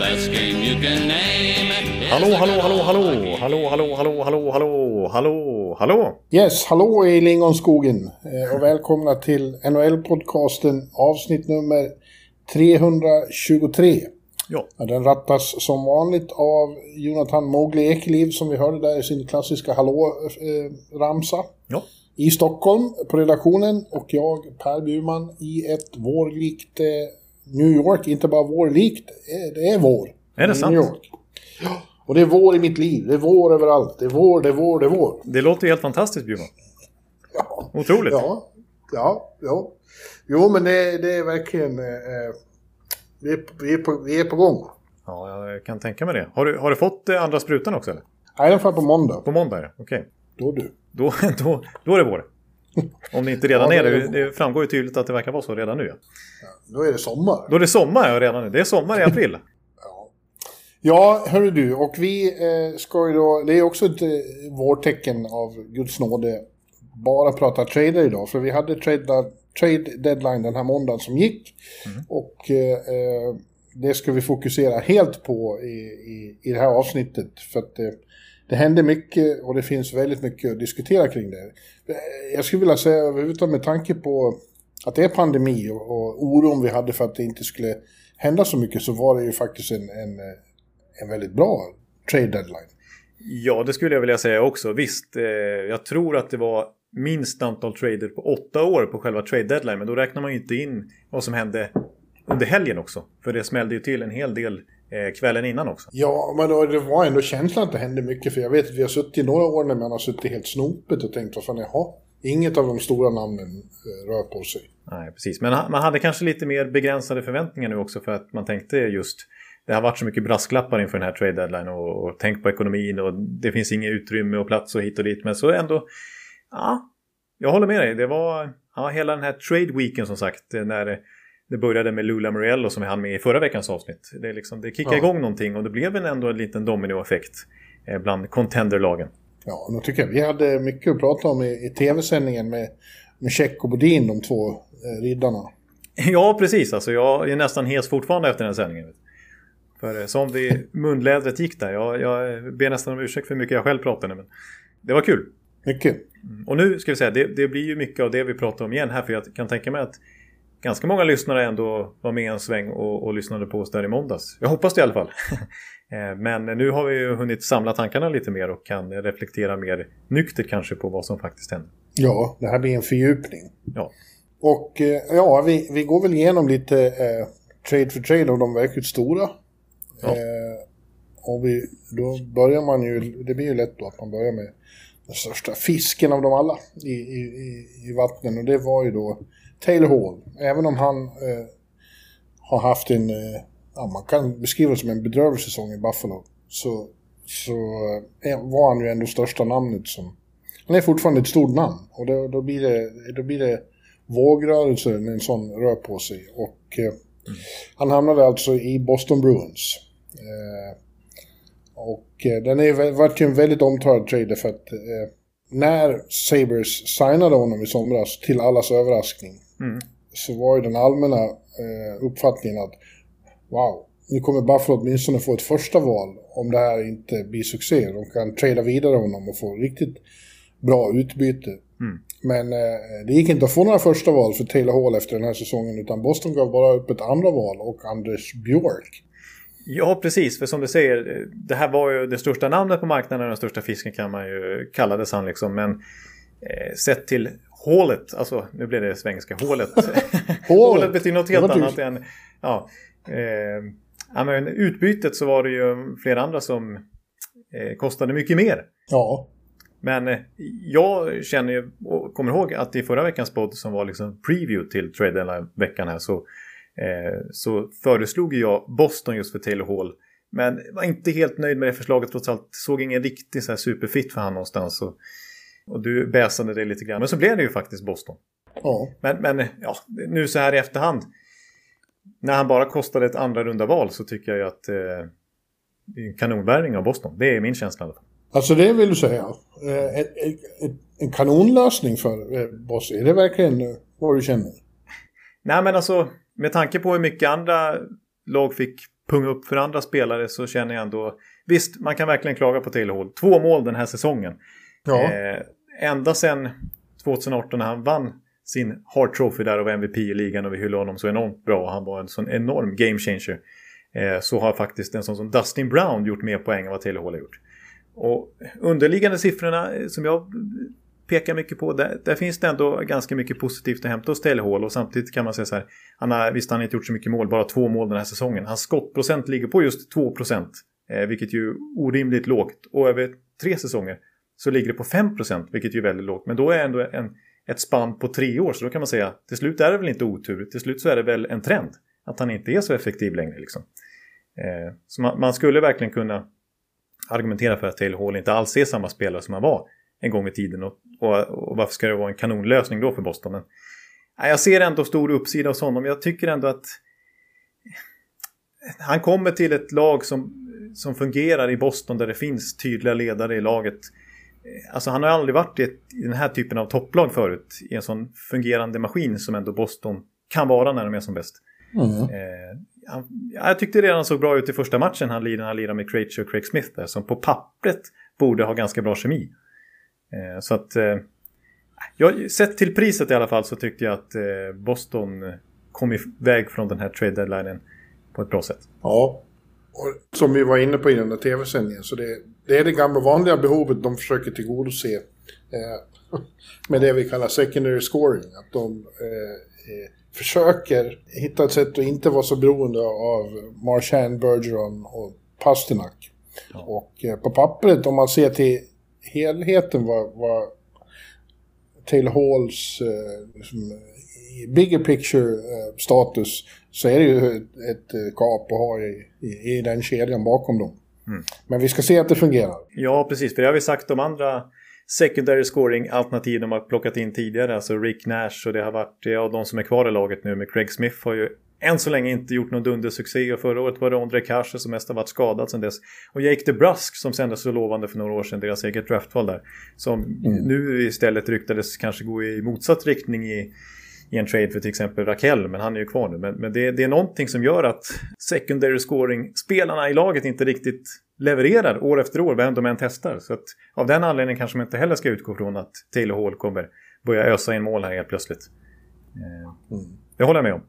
best game you can name. is Hallå, hallå, hallå, hallå, hallå, hallå, hallå, hallå, hallå, hallå, hallå. Yes, hallå i Lingonskogen eh, och välkomna till NHL-podcasten avsnitt nummer 323. Ja, den rattas som vanligt av Jonathan Mowgli Ekeliv som vi hörde där i sin klassiska hallå-ramsa. ja, I Stockholm på redaktionen och jag Per Bjurman i ett vårlikt eh, New York. Inte bara vårlikt, eh, det är vår. Är det sant? New York. Ja, och det är vår i mitt liv. Det är vår överallt. Det är vår, det är vår, det är vår. det låter ju helt fantastiskt Bjurman. Ja. Otroligt. Ja, ja, ja. Jo, men det, det är verkligen... Eh, vi, är, vi, är på, vi är på gång. Ja, jag kan tänka mig det. Har du, har du fått eh, andra sprutan också eller? Nej, i alla fall på måndag. På måndag. Okej. Då du. Då, då, då är det vår. Om det inte redan Ja, är då är det. det Det framgår ju tydligt att det verkar vara så redan nu. Ja. Då är det sommar. Då är det sommar ja, redan nu. Det är sommar i april. Ja, hörru du. Och vi eh, ska ju då... Det är också ett eh, vårtecken av Guds nåde. Bara prata trader idag. För vi hade trade, trade deadline den här måndagen som gick. Och eh, eh, det ska vi fokusera helt på i, i, i det här avsnittet. För att eh, det händer mycket och det finns väldigt mycket att diskutera kring det. Jag skulle vilja säga överhuvudtaget med tanke på att det är pandemi och, och oron vi hade för att det inte skulle hända så mycket så var det ju faktiskt en, en, en väldigt bra trade deadline. Ja, det skulle jag vilja säga också. Visst, eh, jag tror att det var minst antal trader på åtta år på själva trade deadline. Men då räknar man ju inte in vad som hände under helgen också. För det smällde ju till en hel del kvällen innan också. Ja, men då, det var ändå känslan att det hände mycket. För jag vet att vi har suttit några år när man har suttit helt snopet och tänkt vad fan, jaha, inget av de stora namnen eh, rör på sig. Nej, precis. Men man hade kanske lite mer begränsade förväntningar nu också för att man tänkte just det har varit så mycket brasklappar inför den här trade deadline och, och tänk på ekonomin och det finns inget utrymme och plats och hit och dit. Men så ändå, ja, jag håller med dig. Det var ja, hela den här trade weeken som sagt när det, började med Lula Muriello som vi hann med i förra veckans avsnitt. Det, liksom, det kickade Ja. igång någonting och det blev en ändå en liten dominoeffekt eh, bland contenderlagen. Ja, nu tycker jag vi hade mycket att prata om i, i tv-sändningen med, med Check och Bodin, de två eh, riddarna. Ja, precis. Alltså, jag är nästan hes fortfarande efter den sändningen. För eh, som det munlädret gick där. Jag, jag ber nästan om ursäkt för hur mycket jag själv pratade. Men det var kul. Mycket. Och nu ska vi säga, det, det blir ju mycket av det vi pratar om igen här. För jag kan tänka mig att ganska många lyssnare ändå var med en sväng och, och lyssnade på oss där i måndags. Jag hoppas det i alla fall. Eh, Men nu har vi ju hunnit samla tankarna lite mer och kan reflektera mer nyktert kanske på vad som faktiskt hände. Ja, det här blir en fördjupning. Ja, Och eh, ja, vi, vi går väl igenom lite eh, trade för trade av de verkligt stora. Ja. Eh, och vi, då börjar man ju, det blir ju lätt då att man börjar med den största fisken av dem alla i, i, i, i vattnen. Och det var ju då Taylor Hall. Även om han eh, har haft en, eh, ja, man kan beskriva det som en bedrövlig säsong i Buffalo. Så, så eh, var han ju ändå största namnet som, han är fortfarande ett stort namn. Och då, då blir det, då blir det vågrörelser när en sån rör på sig. Och eh, han hamnade alltså i Boston Bruins. Eh, och eh, den är, vart ju en väldigt omtalad trade för att eh, när Sabres signade honom i somras, till allas överraskning, Mm. så var ju den allmänna eh, uppfattningen att wow, nu kommer Buffalo åtminstone få ett första val om det här inte blir succé. De kan trada vidare honom och få riktigt bra utbyte. Mm. Men eh, det gick inte att få några första val för Taylor Hall efter den här säsongen utan Boston gav bara upp ett andra val och Anders Björk. Ja, precis. För som du säger, det här var ju det största namnet på marknaden och den största fisken kan man ju kallades han liksom. Men eh, sett till hålet, alltså nu blev det svenska, hålet. hålet betyder något helt annat än, ja. Eh, ja men utbytet så var det ju flera andra som eh, kostade mycket mer. Ja, Men eh, jag känner ju och kommer ihåg att i förra veckans podd som var liksom preview till Trade Deadline-veckan här så eh, så föreslog jag Boston just för Taylor Hall. Men var inte helt nöjd med det förslaget trots allt. Såg ingen riktig så här superfit för han någonstans. Och, och du bäsade det lite grann. Men så blev det ju faktiskt Boston. Ja. Men, men ja, nu så här i efterhand. När han bara kostade ett andra runda val så tycker jag ju att eh, kanonvärvning av Boston. Det är min känsla i alla fall. Alltså det vill du säga. Eh, ett, ett, en kanonlösning för eh, Boston. Är det verkligen eh, vad du känner? Nej men alltså med tanke på hur mycket andra lag fick punga upp för andra spelare så känner jag ändå... Visst, man kan verkligen klaga på Taylor Hall. Två mål den här säsongen. Ja. Eh, ända sedan 2018 när han vann sin Hart Trophy där av MVP i ligan och vi hyllade honom så enormt bra. Han var en sån enorm game changer. Eh, så har faktiskt en sån som Dustin Brown gjort mer poäng än vad Taylor Hall har gjort. Och underliggande siffrorna som jag pekar mycket på, där, där, finns det ändå ganska mycket positivt att hämta hos Taylor Hall och samtidigt kan man säga så här, han har, visst han har inte gjort så mycket mål, bara två mål den här säsongen. Hans skottprocent ligger på just 2 procent, eh, vilket ju är orimligt lågt. Och över tre säsonger så ligger det på 5 procent, vilket ju är väldigt lågt. Men då är ändå en, ett spann på tre år, så då kan man säga till slut är det väl inte otur, till slut så är det väl en trend. Att han inte är så effektiv längre liksom. Eh, så man, man, skulle verkligen kunna argumentera för att Taylor Hall inte alls är samma spelare som han var en gång i tiden. Och, och, och varför ska det vara en kanonlösning då för Boston? Men, nej, jag ser ändå stor uppsida hos honom. Jag tycker ändå att han kommer till ett lag som, som fungerar i Boston där det finns tydliga ledare i laget. Alltså han har aldrig varit i, ett, i den här typen av topplag förut. I en sån fungerande maskin som ändå Boston kan vara när de är som bäst. Mm. Eh, han, jag tyckte redan såg bra ut i första matchen han lirade, han lirade med Krejci och Craig Smith där. Som på pappret borde ha ganska bra kemi. Eh, så att... Eh, jag, sett till priset i alla fall så tyckte jag att eh, Boston kom iväg från den här trade deadlinen på ett bra sätt. Ja, och som vi var inne på i den där tv-sändningen så det, det, är det gamla vanliga behovet de försöker tillgodose eh, med det vi kallar secondary scoring. Att de eh, försöker hitta ett sätt att inte vara så beroende av Marchand, Bergeron och Pasternak. Ja. Och eh, på pappret, om man ser till helheten vad, vad Taylor Halls eh, liksom, bigger picture eh, så är det ju ett, eh, gap att ha i, i, i den kedjan bakom dem. Mm. Men vi ska se att det fungerar. Ja, precis. För det har vi sagt om andra secondary scoring-alternativ de har plockat in tidigare. Alltså Rick Nash och det har varit, ja, de som är kvar i laget nu med Craig Smith har ju än så länge inte gjort någon dundersuccé och förra året var det Ondrej Kase som mest har varit skadad sedan dess. Och Jake DeBrusk som sändes så lovande för några år sedan, deras eget draftval där. Som mm. nu istället ryktades kanske gå i motsatt riktning i, i en trade för till exempel Raquel, men han är ju kvar nu. Men, men det, det, är någonting som gör att secondary scoring-spelarna i laget inte riktigt levererar år efter år, vem de än testar. Så att av den anledningen kanske man inte heller ska utgå från att Taylor Hall kommer börja ösa in mål här helt plötsligt. Eh, mm. Det håller jag med om.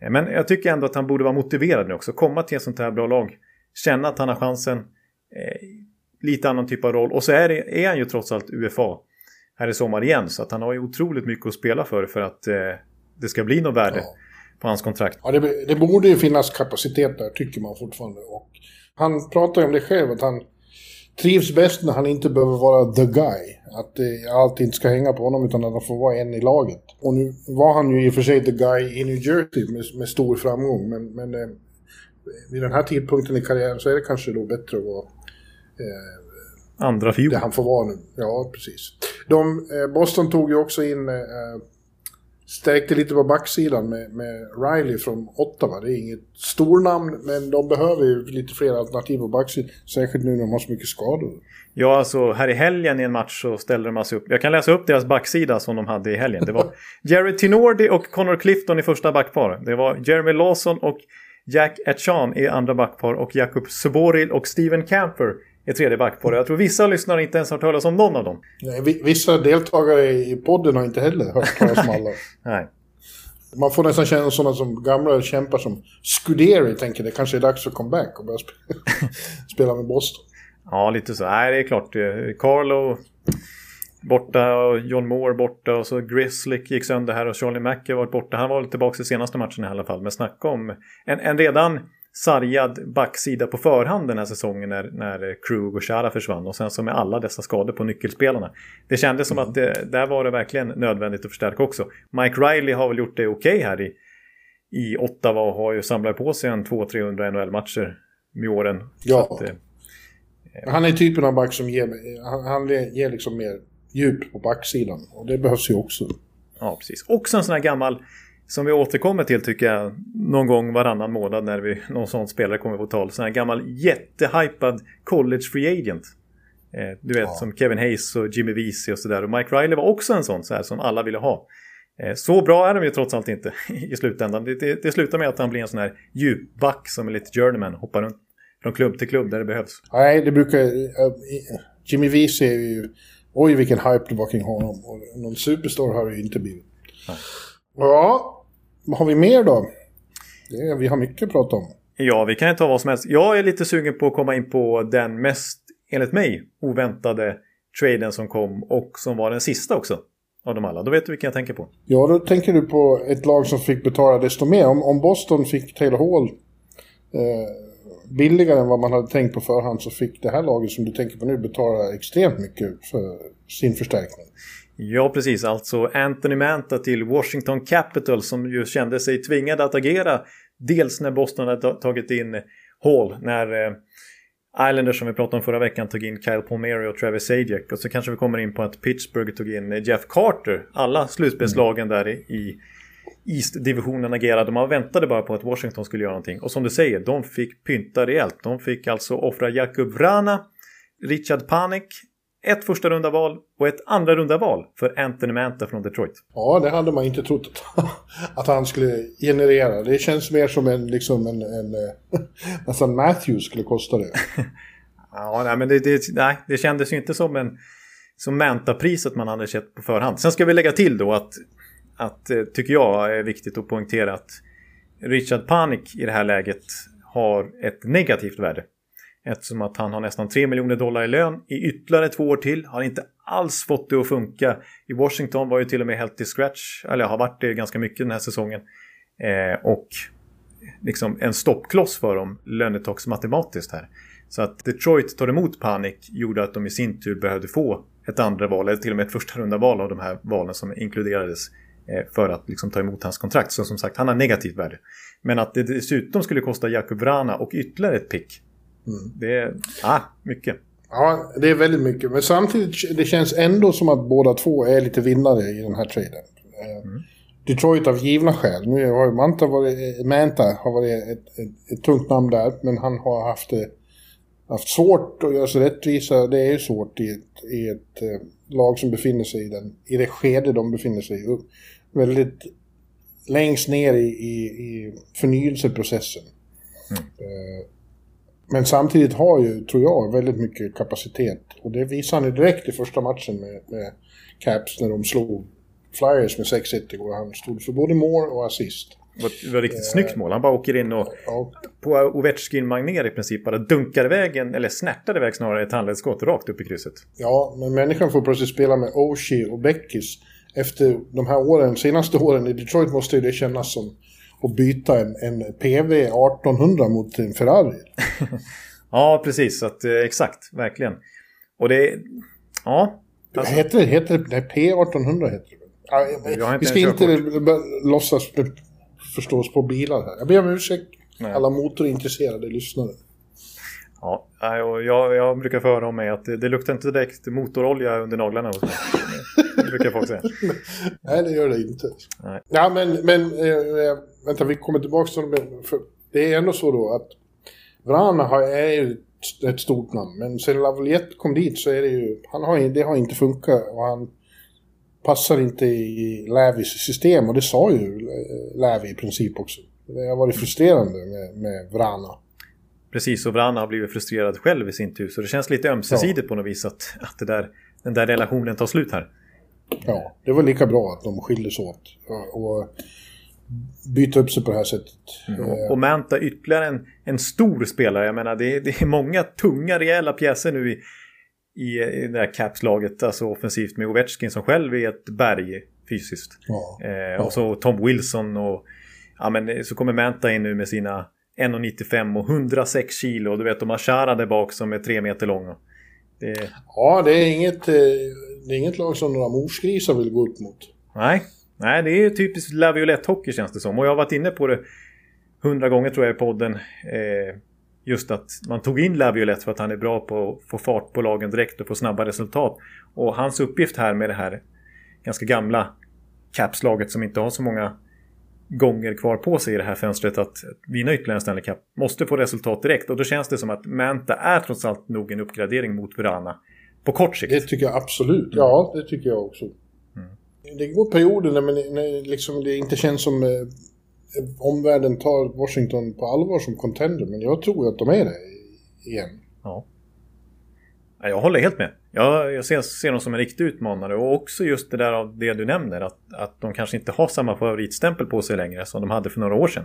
Eh, men jag tycker ändå att han borde vara motiverad nu också. Komma till ett sånt här bra lag. Känna att han har chansen. Eh, lite annan typ av roll. Och så är, det, är han ju trots allt UFA här i sommar igen. Så att han har ju otroligt mycket att spela för för att eh, det ska bli något värde ja. på hans kontrakt. Ja, det, det, borde ju finnas kapacitet där tycker man fortfarande. Och han pratar ju om det själv, att han trivs bäst när han inte behöver vara the guy. Att eh, allt inte ska hänga på honom utan att han får vara en i laget. Och nu var han ju i och för sig the guy i New Jersey med, med stor framgång. Men, men eh, vid den här tidpunkten i karriären så är det kanske då bättre att vara eh, Andra fiol. Det han får vara nu. Ja, precis. De, eh, Boston tog ju också in eh, stärkte lite på backsidan med, med Riley från Ottawa. Det är inget stornamn, men de behöver ju lite fler alternativ på backsidan. Särskilt nu när de har så mycket skador. Ja, alltså här i helgen i en match så ställde de alltså upp. Jag kan läsa upp deras backsida som de hade i helgen. Det var Jerry Tinordi och Connor Clifton i första backpar. Det var Jeremy Lawson och Jack Etchan i andra backpar och Jakub Suboril och Steven Camper i tredje backpar. Jag tror vissa lyssnare inte ens har hört talas om någon av dem. Nej, vissa deltagare i podden har inte heller hört talas om alla. Nej. Man får nästan känna sådana som gamla kämpar som Scuderi tänker det kanske är dags för comeback och börja spela med Boston. Ja, lite så. Nej, det är klart. Carlo borta och John Moore borta och så Grizzlick gick sönder här och Charlie Mack har varit borta. Han var väl tillbaka i senaste matchen i alla fall. Men snacka om en, en redan sargad backsida på förhand den här säsongen när, när Krug och Chara försvann. Och sen så med alla dessa skador på nyckelspelarna. Det kändes som mm. att det, där var det verkligen nödvändigt att förstärka också. Mike Riley har väl gjort det okej okay här i, i Ottawa och har ju samlat på sig en 200-300 NHL-matcher med åren. Ja. Att, eh, han är typen av back som ger, han, han ger liksom mer djup på backsidan. Och det behövs ju också. Ja, precis. Också en sån här gammal som vi återkommer till tycker jag någon gång varannan månad när vi, någon sån spelare kommer på tal. Sån här gammal jättehypad college free agent. Eh, du vet ja. som Kevin Hayes och Jimmy Vesey och sådär. Och Mike Riley var också en sån så här, som alla ville ha. Eh, så bra är de ju trots allt inte i slutändan. Det, det, det slutar med att han blir en sån här djupback som är lite journeyman. Hoppar runt från klubb till klubb där det behövs. Nej, det brukar... Uh, Jimmy Vesey är ju... Oj, vilken hype det var kring honom. Och någon superstar har det ju inte blivit. Nej. Ja, vad har vi mer då? Det, vi har mycket att prata om. Ja, vi kan ju ta vad som helst. Jag är lite sugen på att komma in på den mest, enligt mig, oväntade traden som kom och som var den sista också. Av dem alla. Då vet du vilken jag tänker på. Ja, då tänker du på ett lag som fick betala desto mer. Om, om Boston fick Taylor Hall eh, billigare än vad man hade tänkt på förhand så fick det här laget som du tänker på nu betala extremt mycket för sin förstärkning. Ja, precis. Alltså Anthony Manta till Washington Capital som ju kände sig tvingade att agera. Dels när Boston hade tagit in Hall, när eh, Islanders som vi pratade om förra veckan tog in Kyle Palmieri och Travis Sajak. Och så kanske vi kommer in på att Pittsburgh tog in Jeff Carter. Alla slutspelslagen där i East-divisionen agerade. De väntade bara på att Washington skulle göra någonting. Och som du säger, de fick pynta rejält. De fick alltså offra Jakub Vrana, Richard Panik, ett första runda val och ett andra runda val för Anthony Manta från Detroit. Ja, det hade man inte trott att han skulle generera. Det känns mer som en, liksom en, en eh, nästan Matthews skulle kosta det. ja, nej, men det, det, nej, det kändes ju inte som en som Manta-priset man hade sett på förhand. Sen ska vi lägga till då att, att eh, tycker jag är viktigt att poängtera att Richard Panik i det här läget har ett negativt värde. Eftersom att han har nästan 3 miljoner dollar i lön i ytterligare två år till. Har inte alls fått det att funka. I Washington var ju till och med helt till scratch. Eller har varit det ganska mycket den här säsongen. Eh, och liksom en stoppkloss för dem lönetaksmatematiskt här. Så att Detroit tar emot panik gjorde att de i sin tur behövde få ett andra val, eller till och med ett första runda val av de här valen som inkluderades eh, för att liksom ta emot hans kontrakt. Så som sagt, han har negativt värde. Men att det dessutom skulle kosta Jakub Vrana och ytterligare ett pick Mm. Det är ah, mycket. Ja, det är väldigt mycket. Men samtidigt det känns ändå som att båda två är lite vinnare i den här traden. Eh, mm. Detroit av givna skäl. Nu har Manta varit, Manta har varit ett, ett, ett, tungt namn där, men han har haft, det, haft svårt att göra sig rättvisa. Det är ju svårt i ett, i ett eh, lag som befinner sig i, den, i det skede de befinner sig i. Väldigt längst ner i, i, i förnyelseprocessen. Mm. Uh, men samtidigt har ju, tror jag, väldigt mycket kapacitet. Och det visade han ju direkt i första matchen med, med Caps när de slog Flyers med 6-1 igår. Han stod för både mål och assist. Det var, var riktigt eh, snyggt mål. Han bara åker in och ja. på Ovechkin Magner i princip bara dunkar iväg, en, eller snärtar iväg snarare ett handledsskott rakt upp i krysset. Ja, men människan får plötsligt spela med Oshie och Beckis. Efter de här åren, senaste åren i Detroit måste ju det kännas som och byta en, en PV 1800 mot en Ferrari. ja, precis. Att, eh, exakt, verkligen. Och det... Ja. Alltså. Heter heter det, P1800 heter det Vi ska inte låtsas förstås på bilar här. Jag ber om ursäkt Nej. alla motorintresserade lyssnare. Ja, jag, jag brukar få höra om mig att det, det luktar inte direkt motorolja under naglarna hos mig. Det brukar folk säga. Nej, det gör det inte. Nej. Ja, men, men äh, vänta, vi kommer tillbaka till det. För det är ändå så då att Vrana har, är ju ett stort namn. Men sen Lavaliette kom dit så är det ju, han har, det har inte funkat och han passar inte i Lävis system. Och det sa ju Lävi i princip också. Det har varit frustrerande med, med Vrana. Precis, och Vrana har blivit frustrerad själv i sin tur. Så det känns lite ömsesidigt ja. på något vis att, att det där, den där relationen tar slut här. Ja, det var lika bra att de skildes åt. Och byta upp sig på det här sättet. Mm. Och, och Manta ytterligare en, en stor spelare. Jag menar det, det är många tunga rejäla pjäser nu i, i, i det här Caps-laget. Alltså offensivt med Ovechkin som själv är ett berg fysiskt. Ja. Eh. Och så Tom Wilson och ja, men, så kommer Manta in nu med sina 1,95 och 106 kilo. Du vet de har Chara där bak som är tre meter lång. Det... Ja, det är, inget, eh, det är inget lag som några morsgrisar vill gå upp mot. Nej, Nej, det är typiskt Laviolette-hockey känns det som. Och jag har varit inne på det hundra gånger tror jag i podden. Eh, just att man tog in Laviolette för att han är bra på att få fart på lagen direkt och få snabba resultat. Och hans uppgift här med det här ganska gamla Caps-laget som inte har så många gånger kvar på sig i det här fönstret att vinna ytterligare en Stanley Cup måste få resultat direkt och då känns det som att Manta är trots allt nog en uppgradering mot Verana på kort sikt. Det tycker jag absolut. Ja, det tycker jag också. Det går perioder när, man, när liksom det inte känns som eh, omvärlden tar Washington på allvar som contender, men jag tror att de är det igen. Ja. Jag håller helt med. Jag, jag ser, ser dem som en riktig utmanare och också just det där av det du nämner att, att de kanske inte har samma favoritstämpel på sig längre som de hade för några år sedan.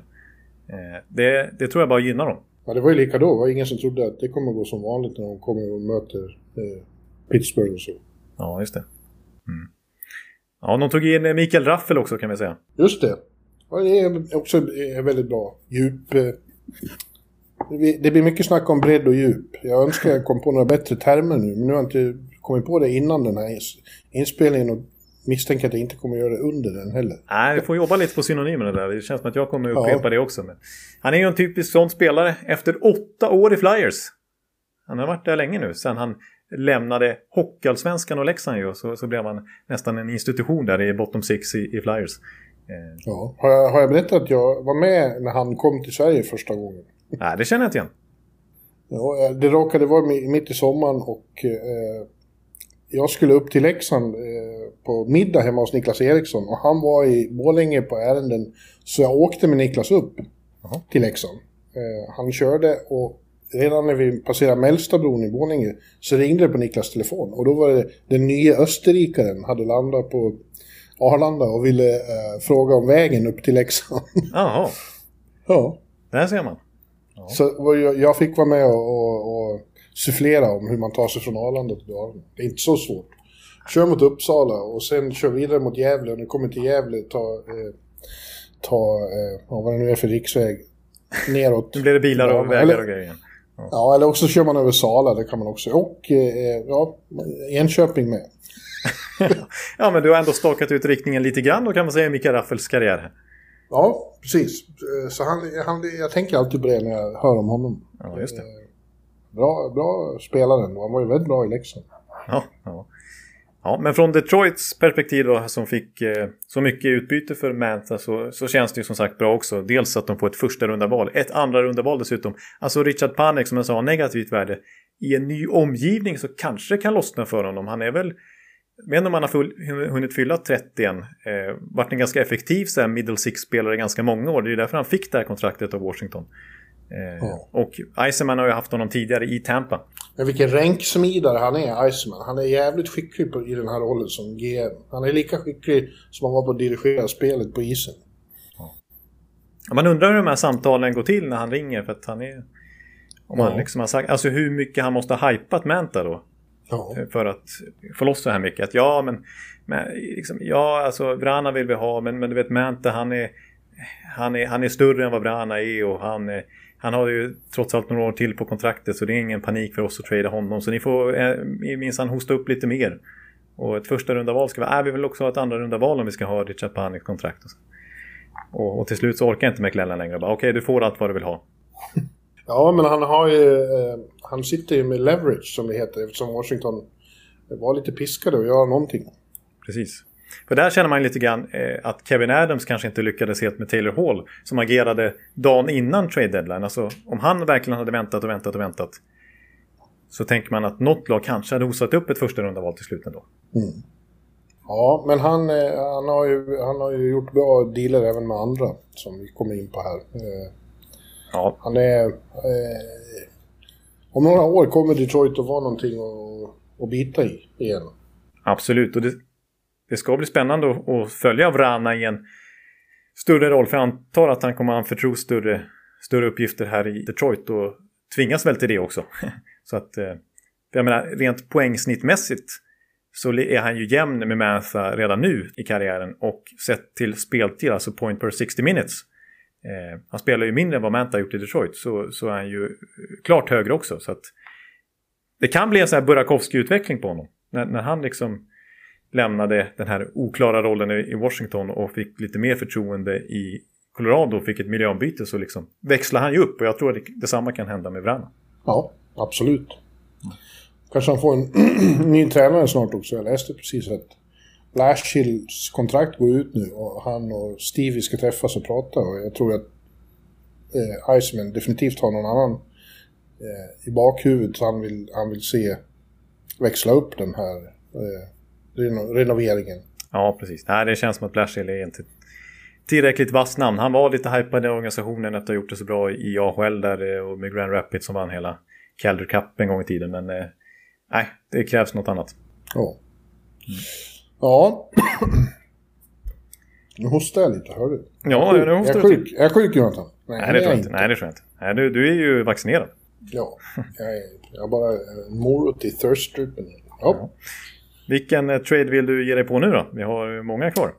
Eh, det, det tror jag bara gynnar dem. Ja, det var ju lika då. Det var ingen som trodde att det kommer gå som vanligt när de kommer och möter eh, Pittsburgh och så. Ja, just det. Mm. Ja, de tog in Mikael Raffel också kan vi säga. Just det. Ja, det är också väldigt bra. Djup. Eh, det blir mycket snack om bredd och djup. Jag önskar jag kom på några bättre termer nu, men nu har jag inte kommit på det innan den här inspelningen och misstänker att jag inte kommer göra det under den heller. Nej, vi får jobba lite på synonymerna där. Det känns som att jag kommer upprepa ja. det också. Men han är ju en typisk sån spelare efter åtta år i Flyers. Han har varit där länge nu, sen han lämnade Hockeyallsvenskan och Leksand ju, så, så blev han nästan en institution där i bottom six i, i Flyers. Eh. Ja. Har, jag, har jag berättat att jag var med när han kom till Sverige första gången? Nej, det känner jag inte igen. Ja, det råkade vara mitt i sommaren och eh, jag skulle upp till Leksand eh, på middag hemma hos Niklas Eriksson och han var i Borlänge på ärenden så jag åkte med Niklas upp Aha. till Leksand. Eh, han körde och redan när vi passerade Mellstabron i Borlänge så ringde det på Niklas telefon och då var det den nya österrikaren hade landat på Arlanda och ville eh, fråga om vägen upp till Leksand. Jaha. ja. Där ser man. Ja. Så jag, jag fick vara med och, och, och sufflera om hur man tar sig från Arlanda till Dalarna. Det är inte så svårt. Kör mot Uppsala och sen kör vidare mot Gävle och när du kommer till Gävle ta, eh, ta eh, vad det nu är för riksväg, neråt. Nu blir det bilar och vägar och grejer. Ja. ja. eller också kör man över Sala, det kan man också. Och eh, ja, Enköping med. ja, men du har ändå stakat ut riktningen lite grann då kan man säga i Mikael Raffels karriär. Ja, precis. Så han, han, jag tänker alltid på det när jag hör om honom. Ja, just det. Eh, bra, bra spelare ändå. Han var ju väldigt bra i Leksand. Ja, ja. Ja, men från Detroits perspektiv då, som fick eh, så mycket utbyte för Manta så, så känns det ju som sagt bra också. Dels att de får ett första runda val, ett andra runda val dessutom. Alltså Richard Panek som jag sa, negativt värde. I en ny omgivning så kanske det kan lossna för honom. Han är väl men om han har full, hunnit fylla 30 än, eh, varit en ganska effektiv så här, middle six-spelare i ganska många år. Det är därför han fick det här kontraktet av Washington. Eh, ja. Och Iceman har ju haft honom tidigare i Tampa. Men vilken ränksmidare han är, Iceman. Han är jävligt skicklig på, i den här rollen som GM. Han är lika skicklig som han var på att dirigera spelet på isen. Ja. Man undrar hur de här samtalen går till när han ringer för att han är... Om ja. han liksom har sagt, alltså hur mycket han måste ha hypat Manta då. Ja. Eh, för att få loss så här mycket. Att ja, men, men liksom, ja, alltså Vrana vill vi ha, men, men du vet Manta han är, han, är, han är större än vad Vrana är och han, är, han har ju trots allt några år till på kontraktet så det är ingen panik för oss att trada honom. Så ni får eh, minsann hosta upp lite mer. Och ett första runda val ska vi, äh, vi vill också ha ett andra runda val om vi ska ha Richard Panik kontrakt. Och, och, till slut så orkar jag inte McLellan längre. Okej, okay, du får allt vad du vill ha. Ja, men han har ju... Eh, han sitter ju med leverage som det heter eftersom Washington var lite piskade att göra någonting. Precis. För där känner man lite grann eh, att Kevin Adams kanske inte lyckades helt med Taylor Hall som agerade dagen innan trade deadline. Alltså om han verkligen hade väntat och väntat och väntat så tänker man att något lag kanske hade hosat upp ett första runda val till slut ändå. Mm. Ja, men han, eh, han, har ju, han har ju gjort bra dealer även med andra som vi kommer in på här. Eh, Ja. Han är... Eh, om några år kommer Detroit att vara någonting att, att bita i igen. Absolut, och det, det ska bli spännande att, att följa Vrana i en större roll. För jag antar att han kommer anförtro större, större uppgifter här i Detroit och tvingas väl till det också. så att, eh, jag menar, rent poängsnittmässigt så är han ju jämn med Mantha redan nu i karriären och sett till speltid, alltså point per 60 minutes, Eh, han spelar ju mindre än vad Manta har gjort i Detroit så, så är han ju klart högre också. Så att det kan bli en sån här Burakovsky-utveckling på honom. När, när han liksom lämnade den här oklara rollen i Washington och fick lite mer förtroende i Colorado och fick ett miljöombyte så liksom växlade han ju upp och jag tror att detsamma kan hända med Vrana. Ja, absolut. Kanske han får en ny tränare snart också. Jag läste precis att Blashills kontrakt går ut nu och han och Stevie ska träffas och prata och jag tror att eh, Iceman definitivt har någon annan eh, i bakhuvudet han vill, han vill se växla upp den här eh, reno renoveringen. Ja, precis. Nej, det känns som att Blashill är inte tillräckligt vass namn. Han var lite hypad i organisationen att ha gjort det så bra i AHL där eh, och med Grand Rapids som vann hela Calder Cup en gång i tiden. Men eh, nej, det krävs något annat. Ja. Mm. Ja. Nu hostar jag lite, hör du? Ja, nu hostar jag är sjuk. Jag är sjuk, Jonathan. Nej, Nej det tror jag inte. Nej, det tror jag inte. Nej, du, du är ju vaccinerad. Ja, jag, är, jag bara en morot i thirst-drippen. Ja. ja. Vilken eh, trade vill du ge dig på nu då? Vi har många kvar.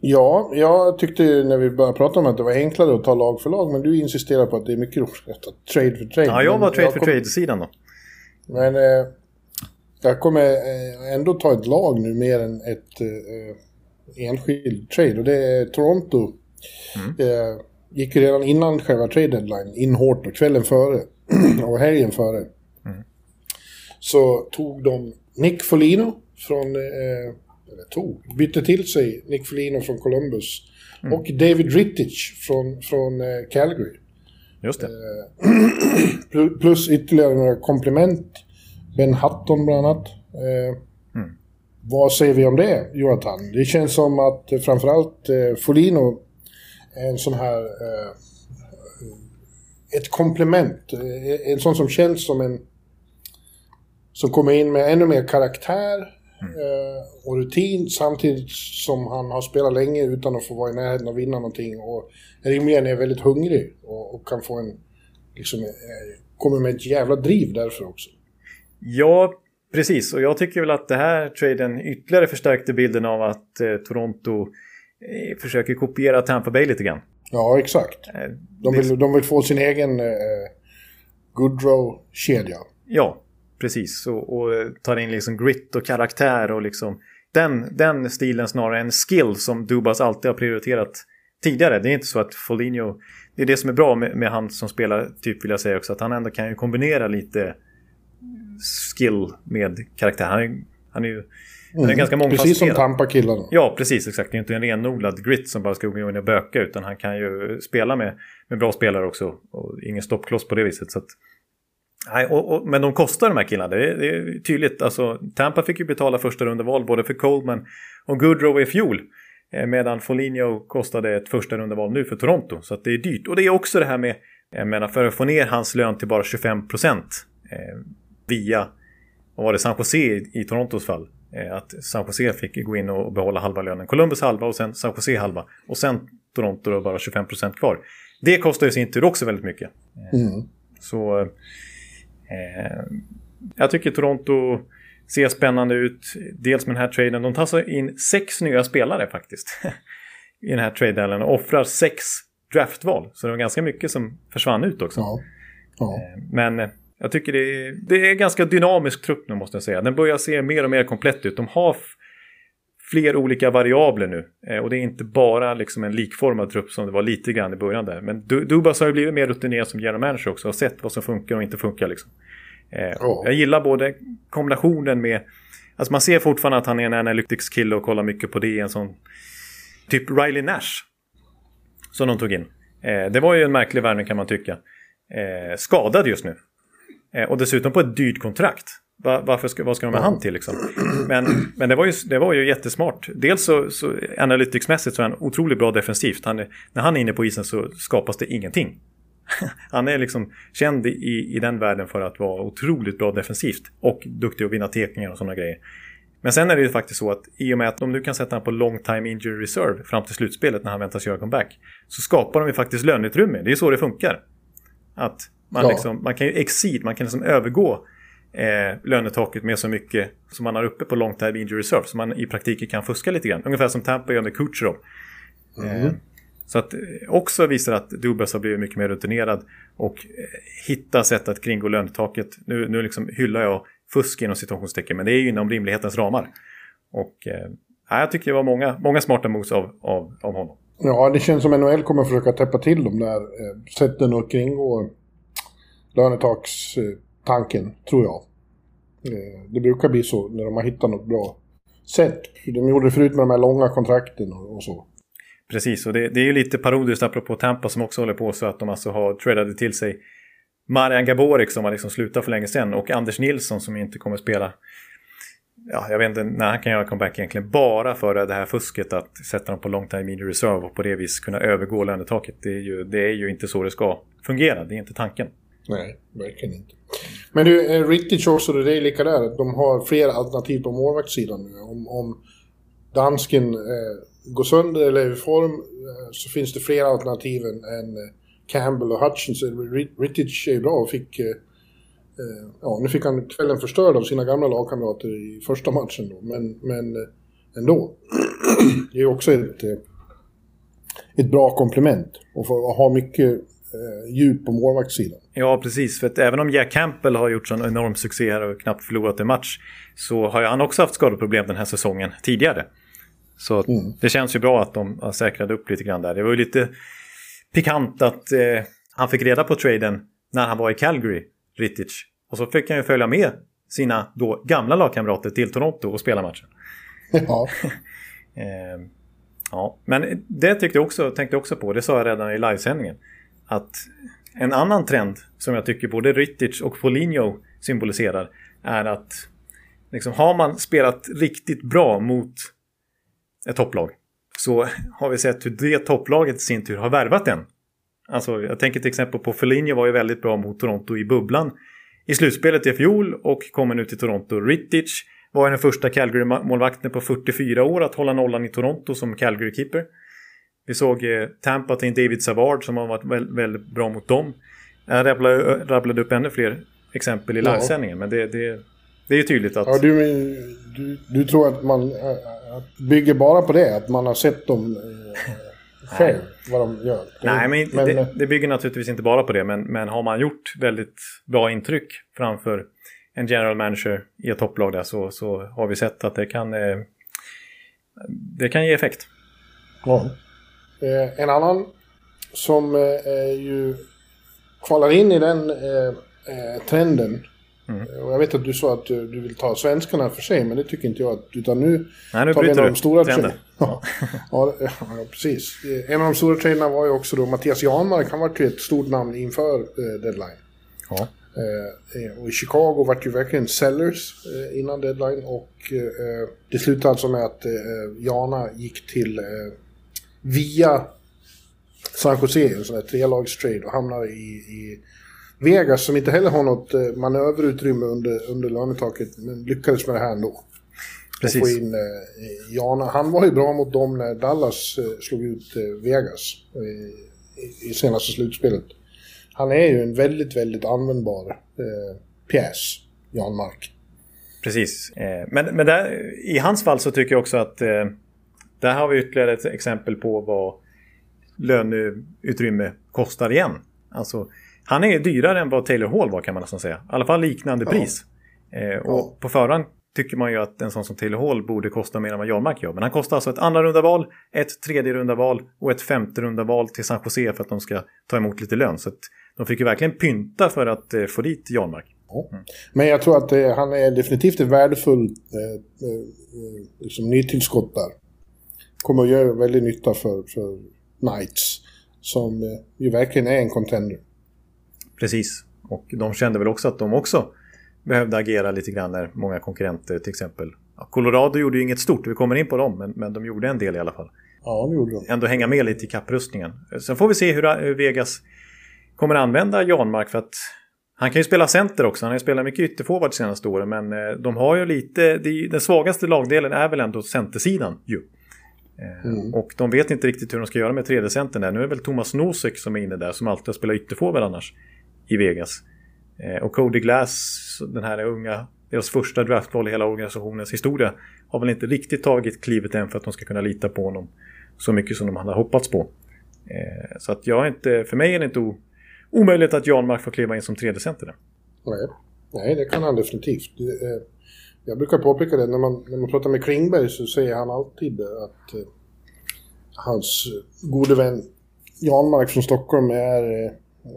Ja, jag tyckte när vi började prata om att det var enklare att ta lag för lag, men du insisterar på att det är mycket roligare att ta trade för trade. Ja, jag var trade jag för kom... trade-sidan då. Men eh, jag kommer eh, ändå ta ett lag nu mer än ett eh, enskild trade och det är Toronto. Mm. Eh, gick ju redan innan själva trade deadline in hårt och kvällen före och helgen före. Mm. Så tog de Nick Folino från, eh, eller tog, bytte till sig Nick Folino från Columbus mm. och David Rittich från, från eh, Calgary. Just det. Eh, plus ytterligare några komplement Ben Hutton bland annat. Eh, mm. Vad säger vi om det, Jonathan? Det känns som att eh, framförallt eh, Folino är en sån här... Eh, ett komplement. Eh, en sån som känns som en... Som kommer in med ännu mer karaktär. Eh, och rutin samtidigt som han har spelat länge utan att få vara i närheten att vinna någonting. Och rimligen är väldigt hungrig och, och kan få en... Liksom, kommer med ett jävla driv därför också. Ja, precis. Och jag tycker väl att det här traden ytterligare förstärkte bilden av att eh, Toronto eh, försöker kopiera Tampa Bay lite grann. Ja, exakt. Eh, de, vill, de vill få sin egen eh, Goodrow-kedja. Ja, precis. Och, och tar in liksom grit och karaktär och liksom den, den stilen snarare än skill som Dubas alltid har prioriterat tidigare. Det är inte så att Foligno... Det är det som är bra med, med han som spelar, typ vill jag säga också, att han ändå kan ju kombinera lite skill med karaktär. Han är, han är ju han är mm. ganska mångfacetterad. Precis som Tampa-killarna. Ja, precis. Exakt. Det är inte en renodlad grit som bara ska gå in och böka. Utan han kan ju spela med, med bra spelare också. Och ingen stoppkloss på det viset. Så att, nej, och, och, men de kostar de här killarna. Det är, det är tydligt. Alltså, Tampa fick ju betala första rundeval både för Coleman och Goodrow i fjol. Eh, medan Foligno kostade ett första rundeval nu för Toronto. Så det är dyrt. Och det är också det här med, jag menar, för att få ner hans lön till bara 25 procent. Eh, via, vad var det, San Jose i, i Torontos fall. Eh, att San Jose fick gå in och behålla halva lönen. Columbus halva och sen San Jose halva. Och sen Toronto då bara 25% kvar. Det kostar i sin tur också väldigt mycket. Mm. Så jag tycker Toronto ser spännande ut. Dels med den här traden. De tar så in sex nya spelare faktiskt. I den här traden och offrar sex draftval. Så det var ganska mycket som försvann ut också. Ja. Ja. Eh, men jag tycker det är, det är ganska dynamisk trupp nu måste jag säga. Den börjar se mer och mer komplett ut. De har fler olika variabler nu. Eh, och det är inte bara liksom en likformad trupp som det var lite grann i början där. Men Dubas har ju blivit mer rutinerad som general manager också och sett vad som funkar och inte funkar. Liksom. Oh. Jag gillar både kombinationen med... Alltså man ser fortfarande att han är en analytics kille och kollar mycket på det. En sån typ Riley Nash. Som de tog in. Eh, det var ju en märklig värvning kan man tycka. Skadad just nu. Och dessutom på ett dyrt kontrakt. Varför ska, vad ska de ha han till liksom? Men, men det, var ju, det var ju jättesmart. Dels så, så analyticsmässigt så är han otroligt bra defensivt. Han är, när han är inne på isen så skapas det ingenting. han är liksom känd i, i den världen för att vara otroligt bra defensivt. Och duktig att vinna tekningar och sådana grejer. Men sen är det ju faktiskt så att i och med att de nu kan sätta honom på long time injury reserve fram till slutspelet när han väntas göra comeback. Så skapar de ju faktiskt löneutrymme. Det är så det funkar. Att man, ja. liksom, man kan ju exceed, man kan liksom övergå eh, lönetaket med så mycket som man har uppe på long time injury reserve. Så man i praktiken kan fuska lite grann. Ungefär som Tampa gör med Kucherov. Mm. Eh, så att eh, också visar att Dubas har blivit mycket mer rutinerad och eh, hitta sätt att kringgå lönetaket. Nu, nu liksom hyllar jag fusk inom situationstecken men det är ju inom rimlighetens ramar. Och eh, jag tycker det var många, många smarta moves av, av, av honom. Ja, det känns som NHL kommer försöka täppa till de där eh, sätten att kringgå lönetakstanken, tror jag. Eh, det brukar bli så när de har hittat något bra sätt. De gjorde det förut med de här långa kontrakten och, så. Precis, och det, det, är ju lite parodiskt apropå Tampa som också håller på så att de alltså har tradade till sig Marian Gaborik som har liksom slutat för länge sedan och Anders Nilsson som inte kommer spela. Ja, jag vet inte när han kan göra comeback egentligen. Bara för det här fusket att sätta dem på long time in reserve och på det viset kunna övergå lönetaket. Det är, ju, det är ju inte så det ska fungera. Det är inte tanken. Nej, verkligen inte. Men du, eh, Rittich också, det är lika där. De har fler alternativ på målvaktssidan nu. Om, om dansken eh, går sönder eller är i form eh, så finns det fler alternativ än, än Campbell och Hutchins. Eh, Rittich är bra och fick... Eh, eh, ja, nu fick han kvällen förstörd av sina gamla lagkamrater i första matchen då, men, men ändå. det är också ett, ett bra komplement och få ha mycket djup på målvaktssidan. Ja, precis. För att även om Jack Campbell har gjort sån enorm succé här och knappt förlorat en match så har ju han också haft skadeproblem den här säsongen tidigare. Så mm. det känns ju bra att de har säkrat upp lite grann där. Det var ju lite pikant att eh, han fick reda på traden när han var i Calgary, Rittich. Och så fick han ju följa med sina då gamla lagkamrater till Toronto och spela matchen. Ja. eh, ja. Men det tyckte jag också, tänkte jag också på, det sa jag redan i livesändningen. Att en annan trend som jag tycker både Rittich och Foligno symboliserar är att liksom, har man spelat riktigt bra mot ett topplag så har vi sett hur det topplaget i sin tur har värvat en. Alltså, jag tänker till exempel på Foligno var ju väldigt bra mot Toronto i bubblan i slutspelet i fjol och kommer nu till Toronto. Rittich var den första Calgary-målvakten på 44 år att hålla nollan i Toronto som Calgary-keeper. Vi såg eh, Tampa till David Savard som har varit väldigt, väldigt bra mot dem. Jag rabblade, rabblade upp ännu fler exempel i livesändningen, men det, det, det är ju tydligt att... Ja, du, du, du tror att man bygger bara på det, att man har sett dem eh, själv, vad de gör. Nej, men, men det, det, bygger naturligtvis inte bara på det, men, men har man gjort väldigt bra intryck framför en general manager i ett topplag där så, så har vi sett att det kan, eh, det kan ge effekt. Ja. Eh, en annan som eh, ju kvalar in i den eh, eh, trenden Mm. Och jag vet att du sa att du, du, vill ta svenskarna för sig, men det tycker inte jag. Att, utan nu, Nej, nu tar vi en av de stora traderna. Ja. ja, ja, precis. En av de stora traderna var ju också då Mattias Janmark. Han var ju ett stort namn inför eh, deadline. Ja. Eh, och i Chicago var det ju verkligen sellers eh, innan deadline. Och eh, det slutade alltså med att eh, Jana gick till eh, via San Jose, en sån där trelagstrade och hamnade i, i Vegas som inte heller har något eh, manöverutrymme under, under lönetaket men lyckades med det här ändå. Precis. Och få in eh, Jana. Han var ju bra mot dem när Dallas eh, slog ut eh, Vegas eh, i, senaste slutspelet. Han är ju en väldigt, väldigt användbar eh, pjäs, Jan Mark. Precis. Eh, men men där, i hans fall så tycker jag också att där har vi ytterligare ett exempel på vad löneutrymme kostar igen. Alltså han är dyrare än vad Taylor Hall var kan man nästan säga. I alla fall liknande ja. pris. Eh, och ja. på förhand tycker man ju att en sån som Taylor Hall borde kosta mer än vad Jarmark gör. Men han kostar alltså ett andra runda val, ett tredje runda val och ett femte runda val till San Jose för att de ska ta emot lite lön. Så de fick ju verkligen pynta för att eh, få dit Jarmark. Mm. Men jag tror att eh, han är definitivt ett värdefullt eh, eh, liksom nytillskott där. Kommer att göra väldigt nytta för, för Knights. Som eh, ju verkligen är en contender. Precis. Och de kände väl också att de också behövde agera lite grann när många konkurrenter till exempel. Colorado gjorde ju inget stort, vi kommer in på dem, men, men de gjorde en del i alla fall. Ja, det gjorde de. Ändå hänga med lite i kapprustningen. Sen får vi se hur, hur Vegas kommer använda Janmark för att han kan ju spela center också. Han har ju spelat mycket ytterforward de senaste åren. Men eh, de har ju lite... den svagaste lagdelen är väl ändå centersidan ju. Eh, mm. Och de vet inte riktigt hur de ska göra med 3D-centern där. Nu är det väl Thomas Nosek som är inne där som alltid har spelat ytterforward annars i Vegas. Eh, och Cody Glass, den här unga, deras första draftval i hela organisationens historia, har väl inte riktigt tagit klivet än för att de ska kunna lita på honom så mycket som de hade hoppats på. Eh, så att jag är inte, för mig är det inte omöjligt att Jan Mark får kliva in som tredje center. Nej. Nej, det kan han definitivt. Jag brukar påpeka det när man, när man pratar med Klingberg så säger han alltid att eh, hans gode vän Janmark från Stockholm är, eh,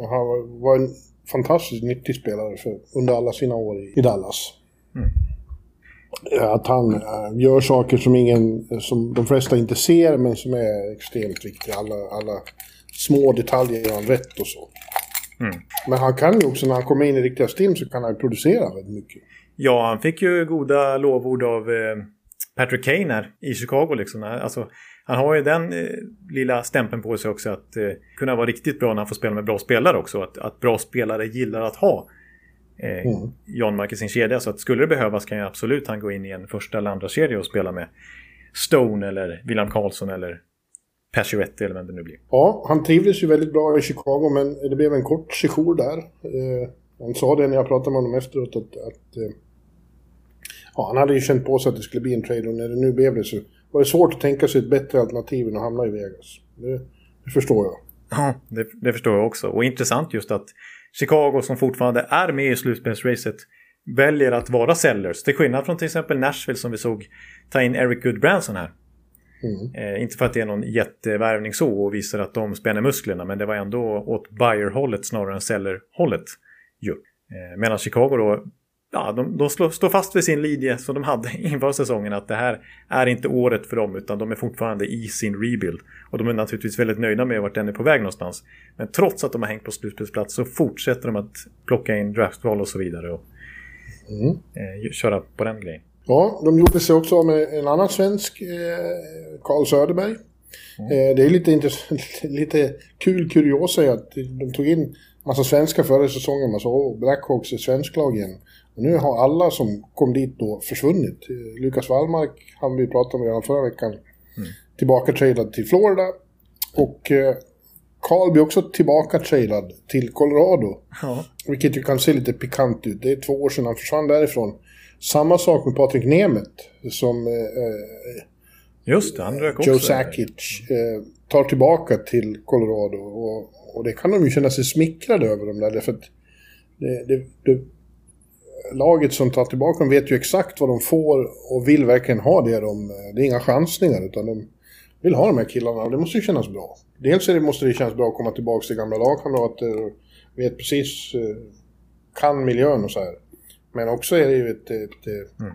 han var en fantastiskt nyttig spelare för, under alla sina år i, i Dallas. Mm. Att han äh, gör saker som, ingen, som de flesta inte ser men som är extremt viktiga. Alla, alla små detaljer gör han rätt och så. Mm. Men han kan ju också, när han kommer in i riktiga stim så kan han producera väldigt mycket. Ja, han fick ju goda lovord av eh, Patrick Kane här i Chicago liksom. Alltså, han har ju den eh, lilla stämpeln på sig också att eh, kunna vara riktigt bra när han får spela med bra spelare också. Att, att bra spelare gillar att ha eh, mm. John Mark i sin kedja. Så att skulle det behövas kan ju absolut han gå in i en första eller andra kedja och spela med Stone eller William Karlsson eller Pacioretty eller vem det nu blir. Ja, han trivdes ju väldigt bra i Chicago men det blev en kort sejour där. Eh, han sa det när jag pratade med honom efteråt att, att eh, ja, han hade ju känt på sig att det skulle bli en trade och när det nu blev det så var det svårt att tänka sig ett bättre alternativ än att hamna i Vegas. Det, det förstår jag. Ja, det, det, förstår jag också. Och intressant just att Chicago som fortfarande är med i slutspelsracet väljer att vara sellers. Till skillnad från till exempel Nashville som vi såg ta in Eric Goodbranson här. Mm. Eh, inte för att det är någon jättevärvning så och visar att de spänner musklerna men det var ändå åt buyer-hållet snarare än seller-hållet. Eh, medan Chicago då ja, de, de slår, står fast vid sin linje som de hade inför säsongen att det här är inte året för dem utan de är fortfarande i sin rebuild. Och de är naturligtvis väldigt nöjda med vart den är på väg någonstans. Men trots att de har hängt på slutspelsplats så fortsätter de att plocka in draftval och så vidare och mm. eh, köra på den grejen. Ja, de gjorde sig också med en annan svensk, eh, Carl Söderberg. Mm. Eh, det är lite, lite kul kuriosa att de tog in massa svenskar förra säsongen. Man sa Blackhawks är svensklag igen. Och nu har alla som kom dit då försvunnit. Lukas Wallmark han vi pratade om redan förra veckan. Mm. Tillbaka tradad till Florida. Och eh, blir också tillbaka tradad till Colorado. Ja. Vilket ju kan se lite pikant ut. Det är två år sedan han försvann därifrån. Samma sak med Patrik Nemeth. Som eh, eh Just det, han rök också. Joe Sakic eh, tar tillbaka till Colorado. Och, och det kan de ju känna sig smickrade över de där. För att det, det, det laget som tar tillbaka dem vet ju exakt vad de får och vill verkligen ha det. De, det är inga chansningar utan de vill ha de här killarna och det måste ju kännas bra. Dels är det, måste det kännas bra att komma tillbaka till gamla lagkamrater och vet precis, eh, kan miljön och så här. Men också är det ju ett, ett, mm.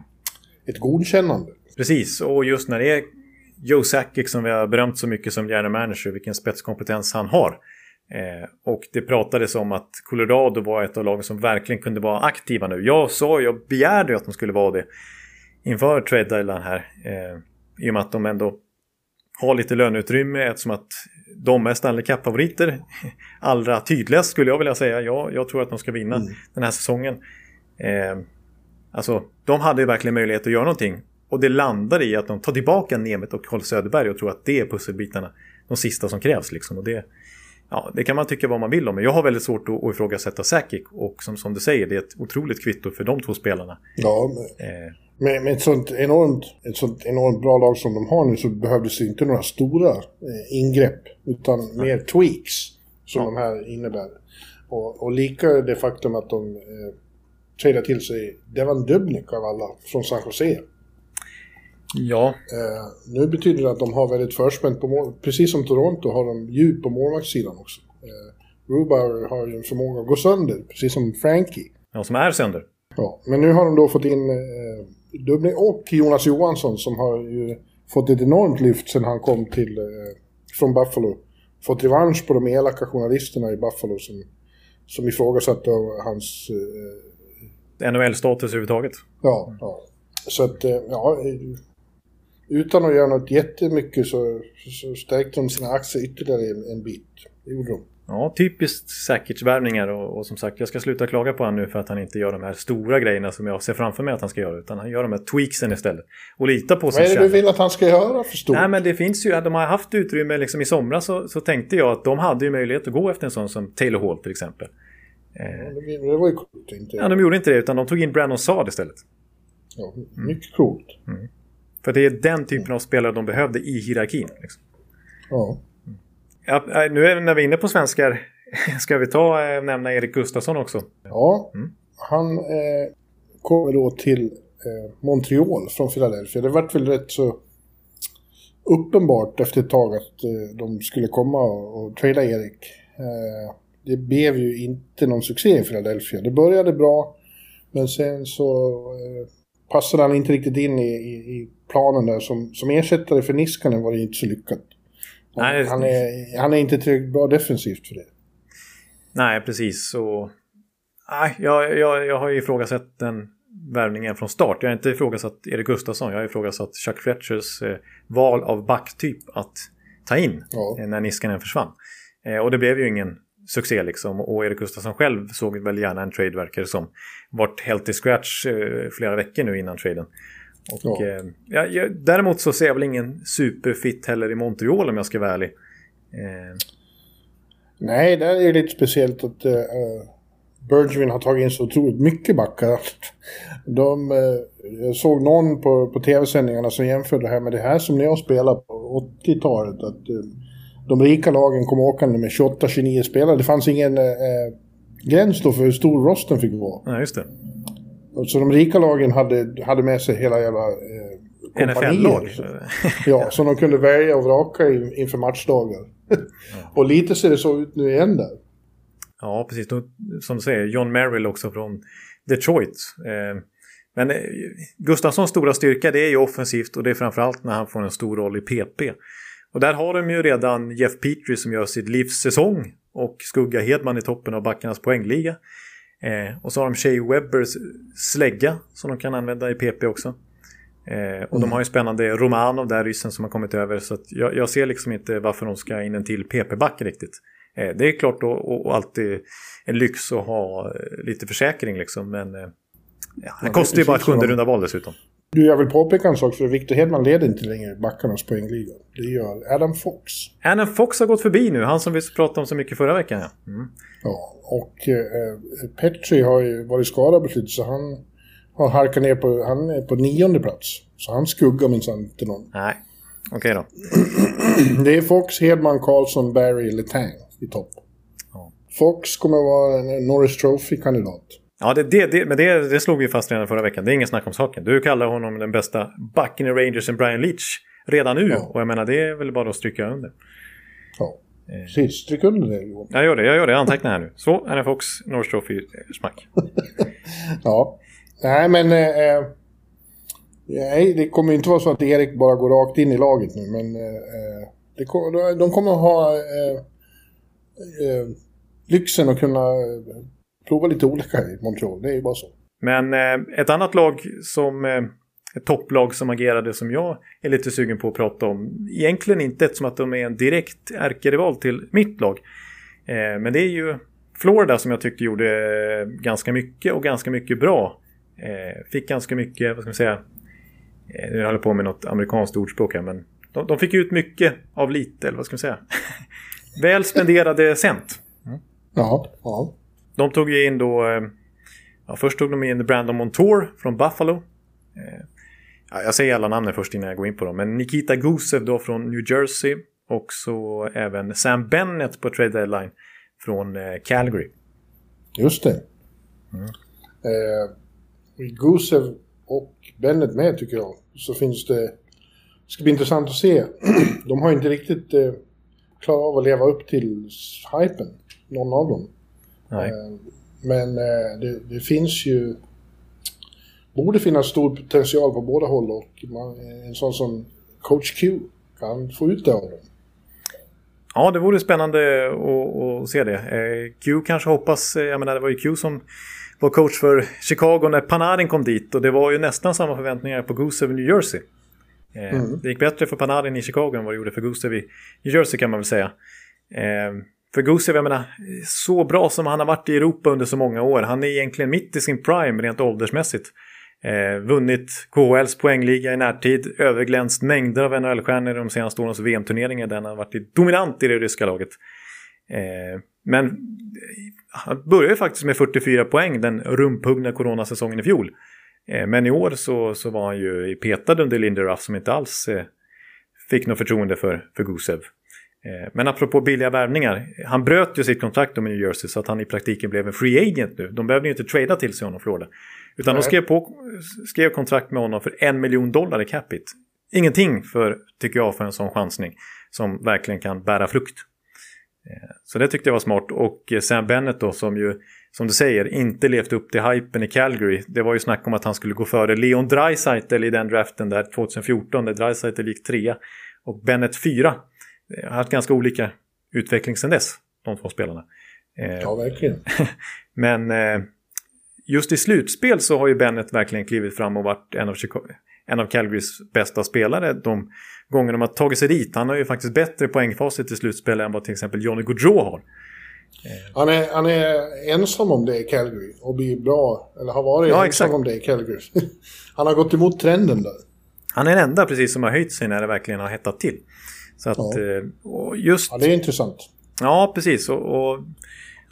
ett godkännande. Precis, och just när det är Joe Sakic som vi har berömt så mycket som general manager, vilken spetskompetens han har. Eh, och det pratades om att Colorado var ett av lagen som verkligen kunde vara aktiva nu. Jag sa, jag begärde att de skulle vara det inför trade deadline här. Eh, I och med att de ändå har lite löneutrymme eftersom att de är Stanley Cup-favoriter. Allra tydligast skulle jag vilja säga. Ja, jag tror att de ska vinna mm. den här säsongen. Eh, alltså, de hade ju verkligen möjlighet att göra någonting. Och det landar i att de tar tillbaka Nemet och Carl Söderberg och tror att det är pusselbitarna. De sista som krävs liksom. Och det, Ja, det kan man tycka vad man vill om, men jag har väldigt svårt att, att ifrågasätta Säkik. Och som, som du säger, det är ett otroligt kvitto för de två spelarna. Ja, men, eh. med, med ett, sånt enormt, ett sånt enormt bra lag som de har nu så behövdes det inte några stora eh, ingrepp, utan ja. mer tweaks som ja. de här innebär. Och, och lika det faktum att de eh, tradar till sig Devan Dubnik av alla från San Jose. Ja. Eh, nu betyder det att de har väldigt förspänt på mål. Precis som Toronto har de djup på målvaktssidan också. Eh, Rubauer har ju en förmåga att gå sönder, precis som Frankie. Ja, som är sönder. Ja, men nu har de då fått in eh, Dubny och Jonas Johansson som har ju fått ett enormt lyft sen han kom till, eh, från Buffalo. Fått revansch på de elaka journalisterna i Buffalo som, som ifrågasatte hans... Eh, NHL-status överhuvudtaget. Ja, ja. Så att, eh, ja, utan att göra något jättemycket så, så stärkte de sina aktier ytterligare en, en bit. Det gjorde de. Ja, typiskt säkerhetsvärvningar och, och, som sagt jag ska sluta klaga på honom nu för att han inte gör de här stora grejerna som jag ser framför mig att han ska göra utan han gör de här tweaksen istället. Och lita på sin Vad är det du vill att han ska göra för stort? Nej men det finns ju, de har haft utrymme liksom i somras så, så tänkte jag att de hade ju möjlighet att gå efter en sån som Taylor Hall till exempel. Ja, det, det var ju coolt inte. Ja, de gjorde inte det utan de tog in Brandon Saad istället. Ja, mycket coolt. Mm. För det är den typen av spelare de behövde i hierarkin. Liksom. Ja. ja. Nu är, när vi är inne på svenskar, ska vi ta eh, nämna Erik Gustafsson också? Ja, mm. han eh, kommer då till eh, Montreal från Philadelphia. Det vart väl rätt så uppenbart efter ett tag att eh, de skulle komma och, och trada Erik. Eh, det blev ju inte någon succé i Philadelphia. Det började bra, men sen så eh, passade han inte riktigt in i, i, i, planen där. Som, som ersättare för Niskanen var det inte så lyckat. Nej, han, är, han är inte tillräckligt bra defensivt för det. Nej, precis. Och, nej, jag, jag, jag har ju ifrågasatt den värvningen från start. Jag har inte ifrågasatt Erik Gustafsson. Jag har ifrågasatt Chuck Fletchers eh, val av backtyp att ta in ja. eh, när Niskanen försvann. Eh, och det blev ju ingen succé liksom. Och Erik Gustafsson själv såg väl gärna en trade verkar som. Vart helt i scratch eh, flera veckor nu innan traden. Och, ja. Eh, ja, ja, däremot så ser jag väl ingen superfit heller i Montreal om jag ska vara ärlig. Eh. Nej, det är lite speciellt att uh, Bergevin har tagit in så otroligt mycket backar. De, uh, jag såg någon på, på tv-sändningarna som jämförde det här med det här som jag spelade på 80-talet. Att uh, de rika lagen kom åkande med 28-29 spelare. Det fanns ingen gräns då för hur stor rosten fick vara. Ja, just det. Så de rika lagen hade, hade med sig hela jävla eh, NFL-lag? ja, som de kunde välja och vraka inför matchdagar. och lite ser det så ut nu igen där. Ja, precis. Som du säger, John Merrill också från Detroit. Eh, men eh, Gustafssons stora styrka det är ju offensivt och det är framförallt när han får en stor roll i PP. Och där har de ju redan Jeff Petrie som gör sitt livs säsong och Skugga Hedman i toppen av backarnas poängliga. Eh, och så har de Shea Webbers slägga som de kan använda i PP också. Eh, och mm. de har ju spännande Romanov där, ryssen som har kommit över. Så jag, jag, ser liksom inte varför de ska in en till PP-back riktigt. Eh, det är klart och, och, alltid en lyx att ha eh, lite försäkring liksom. Men eh, ja, det kostar ju bara ett sjunde runda val dessutom. Du, jag vill påpeka en sak för Victor Hedman leder inte längre backarnas poängliga. Det gör Adam Fox. Adam Fox har gått förbi nu, han som vi pratade om så mycket förra veckan. Ja, mm. ja och eh, Petri har ju varit skadad slutet så han har halkat ner på, han är på nionde plats. Så han skuggar minsann inte någon. Nej, okej okay då. det är Fox, Hedman, Karlsson, Barry, Letang i topp. Ja. Fox kommer att vara en Norris Trophy-kandidat. Ja, det, det, det, men det, det slog vi fast redan förra veckan. Det är ingen snack om saken. Du kallar honom den bästa backen i Rangers än Brian Leach redan nu. Ja. Och jag menar, det är väl bara att stryka under. Ja, eh. precis. Stryk under det Johan. Jag gör det, jag gör det. Jag antecknar här nu. Så, Anna Fox, North Trophy, smack. ja. Nej, men... Eh, nej, det kommer inte vara så att Erik bara går rakt in i laget nu, men... Eh, det, de kommer ha eh, eh, lyxen att kunna prova lite olika i Montreal. Det är ju bara så. Men eh, ett annat lag som eh, ett topplag som agerade som jag är lite sugen på att prata om. Egentligen inte eftersom att de är en direkt ärkerival till mitt lag. Eh, men det är ju Florida som jag tyckte gjorde eh, ganska mycket och ganska mycket bra. Eh, fick ganska mycket, vad ska man säga, eh, nu håller jag på med något amerikanskt ordspråk här men de, de fick ut mycket av lite, eller vad ska man säga. Väl spenderade cent. Mm. Ja, ja. De tog ju in då... Eh, ja, först tog de in Brandon Montour från Buffalo. Eh, ja, jag säger alla namnen först innan jag går in på dem. Men Nikita Gusev då från New Jersey. Och så även Sam Bennett på trade deadline från eh, Calgary. Just det. Mm. Eh, Gusev och Bennett med tycker jag. Så finns det... Det ska bli intressant att se. De har inte riktigt eh, klarat av att leva upp till hypen. Någon av dem. Nej. Eh, men eh, det, det, finns ju... Borde finnas stor potential på båda håll och man, en sån som coach Q kan få ut det av dem. Ja, det vore spännande att, att se det. Eh, Q kanske hoppas, jag menar det var ju Q som var coach för Chicago när Panarin kom dit och det var ju nästan samma förväntningar på Gusev i New Jersey. Mm. Det gick bättre för Panarin i Chicago än vad det gjorde för Gusev i New Jersey kan man väl säga. För Gusev, jag menar, så bra som han har varit i Europa under så många år. Han är egentligen mitt i sin prime rent åldersmässigt. Eh, vunnit KHLs poängliga i närtid, överglänst mängder av NHL-stjärnor i de senaste årens VM-turneringar där han har varit dominant i det ryska laget. Eh, men eh, han började ju faktiskt med 44 poäng den rumphuggna coronasäsongen i fjol. Eh, men i år så, så var han ju petad under Linderoff som inte alls eh, fick något förtroende för, för Gusev. Eh, men apropå billiga värvningar. Han bröt ju sitt kontrakt med New Jersey så att han i praktiken blev en free agent nu. De behövde ju inte trada till sig honom Florida. Utan Nej. de skrev, på, skrev kontrakt med honom för en miljon dollar i capita. Ingenting för, tycker jag, för en sån chansning som verkligen kan bära frukt. Eh, Så det tyckte jag var smart. Och eh, Sam Bennett då som ju, som du säger, inte levt upp till hypen i Calgary. Det var ju snack om att han skulle gå före Leon Draisaitl i den draften där 2014 där Draisaitl gick trea och Bennett fyra. Eh, Har haft ganska olika utveckling sedan dess, de två spelarna. Eh, Ja, verkligen. Men eh, just i slutspel så har ju Bennett verkligen klivit fram och varit en av, Chicago, en av Calgarys bästa spelare de gånger de har tagit sig dit. Han har ju faktiskt bättre poängfacit i slutspel än vad till exempel Johnny Gaudreau har. Han är, han är ensam om det i Calgary och blir bra, eller har varit Ja, ensam exakt. om det i Calgary. han har gått emot trenden där. Han är den enda precis som har höjt sig när det verkligen har hettat till. Så att, Ja. eh, just, Ja, det är intressant. ja precis. Och, och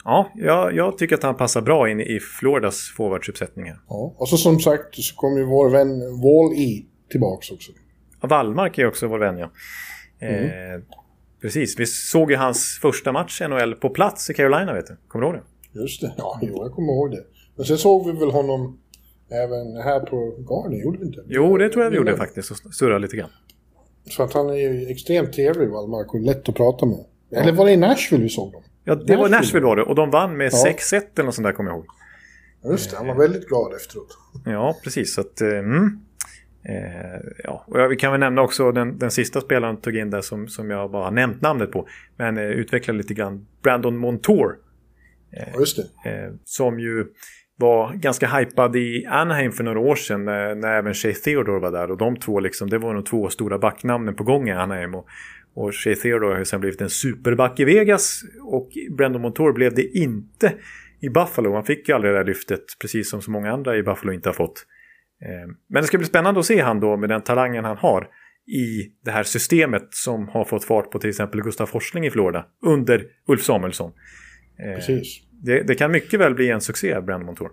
ja, jag, jag tycker att han passar bra in i Floridas forwardsuppsättningar. Ja. Och så som sagt så kommer ju vår vän Wall-E tillbaks också. Ja, Wallmark är också vår vän, ja. Eh, precis, vi såg ju hans första match i NHL på plats i Carolina, vet du. Kommer du ihåg det? Just det. Ja, jo, jag kommer ihåg det. Men sen såg vi väl honom även här på Garden, gjorde vi inte? Jo, det tror jag vi gjorde faktiskt, och surrade lite grann. Så att han är ju extremt trevlig, Wallmark, och lätt att prata med. Eller var det i Nashville vi såg dem? Ja, det var Nashville. Nashville var det, och de vann med Ja. 6-1 eller något sånt där, kommer jag ihåg. Just det, han var väldigt glad efteråt. Ja, precis. Så att, eh, mm. eh, ja. och vi kan väl nämna också den, den sista spelaren tog in där som, som jag bara nämnt namnet på. Men eh, utvecklade lite grann. Brandon Montour. Ja, just det. Som ju var ganska hypad i Anaheim för några år sedan när, när även Shea Theodore var där. Och de två liksom, det var de två stora backnamnen på gång i Anaheim. Och, och Shea Theodore har ju sen blivit en superback i Vegas. Och Brandon Montour blev det inte i Buffalo. Han fick ju aldrig det där lyftet, precis som så många andra i Buffalo inte har fått. Eh, men det ska bli spännande att se han då med den talangen han har i det här systemet som har fått fart på till exempel Gustav Forsling i Florida under Ulf Samuelsson. Eh, precis det, det kan mycket väl bli en succé, Brandon Montour.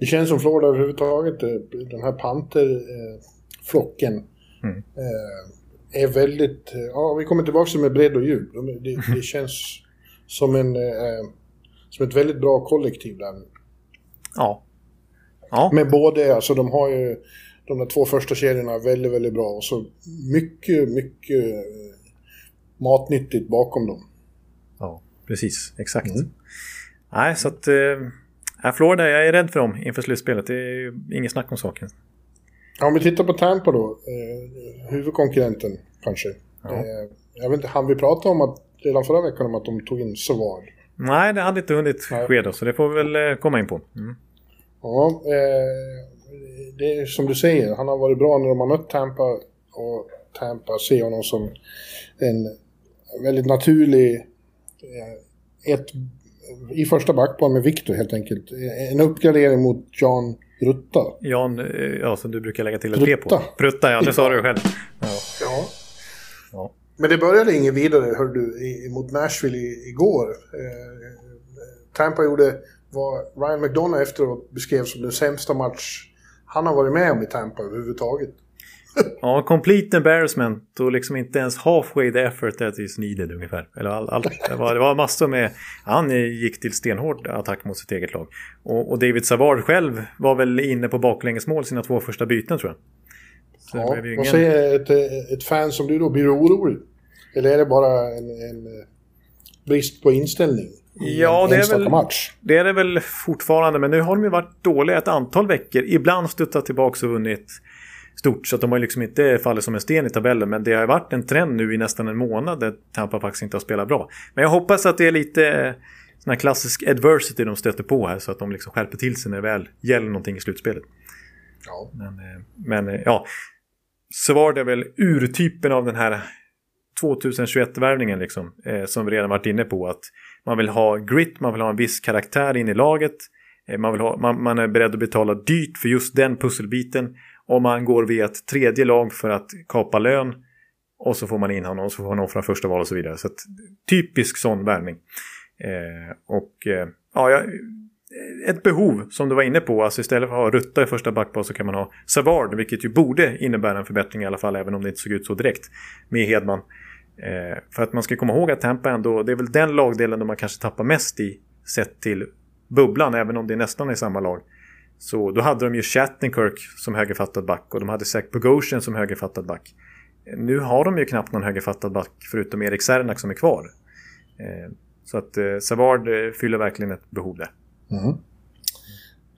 Det känns som Florida överhuvudtaget, eh, den här panterflocken, Mm. eh, är väldigt... eh, Ja, vi kommer tillbaka till med bredd och djup. De- Det, det känns som, en, eh, som ett väldigt bra kollektiv där nu. Ja. Ja, Men både, alltså de har ju de där två första kedjorna väldigt, väldigt bra och så mycket, mycket eh, matnyttigt bakom dem. ja precis. Exakt. Mm. Nej, så att... Eh, Florida, jag är rädd för dem inför slutspelet. Det är inget snack om saken. Ja, om vi tittar på Tampa då, eh, huvudkonkurrenten kanske. Ja. Eh, jag vet inte, han vi prata om att redan förra veckan om att de tog in Savard. Nej, det hade inte hunnit Nej. ske då, så det får vi väl eh, komma in på. Mm. Ja, eh, det är som du säger, han har varit bra när de har mött Tampa och Tampa ser honom som en väldigt naturlig, eh, ett, i första backplan med Victor helt enkelt. En uppgradering mot John Rutta. Jan, eh, ja, som du brukar lägga till ett P på. Prutta, ja, det sa du själv. Ja. Ja. Ja. Men det började inget vidare, hör du, i, mot Nashville i, igår. Eh, Tampa gjorde vad Ryan McDonough efteråt beskrev som den sämsta match han har varit med om i Tampa överhuvudtaget. ja, complete embarrassment och liksom inte ens halfway the effort that is needed ungefär. Eller all, all, det, var, det var massor med... Han gick till stenhård attack mot sitt eget lag. Och, och David Savard själv var väl inne på baklängesmål sina två första byten tror jag. Så Ja, ju vad ingen- säger ett, ett fan som du då? Blir du orolig? Eller är det bara en, en eh, brist på inställning? Ja, det är väl- match. Det är det väl fortfarande, men nu har de ju varit dåliga ett antal veckor. Ibland studsat tillbaka och vunnit stort, så att de har liksom inte fallit som en sten i tabellen. Men det har varit en trend nu i nästan en månad där Tampa faktiskt inte har spelat bra. Men jag hoppas att det är lite eh, sån här klassisk adversity de stöter på här, så att de liksom skärper till sig när det väl gäller någonting i slutspelet. Ja. Men, eh, men eh, ja, Savard är väl urtypen av den här 2021-värvningen liksom, eh, som vi redan varit inne på. Att man vill ha grit, man vill ha en viss karaktär in i laget. Eh, man, vill ha, man, man är beredd att betala dyrt för just den pusselbiten. Om man går via ett tredje lag för att kapa lön. Och så får man in honom och så får man offra första val och så vidare. Så att, typisk sån värvning. Eh, och eh, ja, eh, ett behov som du var inne på. Alltså istället för att ha Rutta i första backpar så kan man ha Savard. Vilket ju borde innebära en förbättring i alla fall. Även om det inte såg ut så direkt med Hedman. Eh, för att man ska komma ihåg att Tampa ändå, det är väl den lagdelen där man kanske tappar mest i. Sett till bubblan, även om det nästan är samma lag. Så då hade de ju Shattenkirk som högerfattad back och de hade Zach Bogosian som högerfattad back. Nu har de ju knappt någon högerfattad back förutom Erik Sernak som är kvar. Eh, så att eh, Savard eh, fyller verkligen ett behov där. Mm.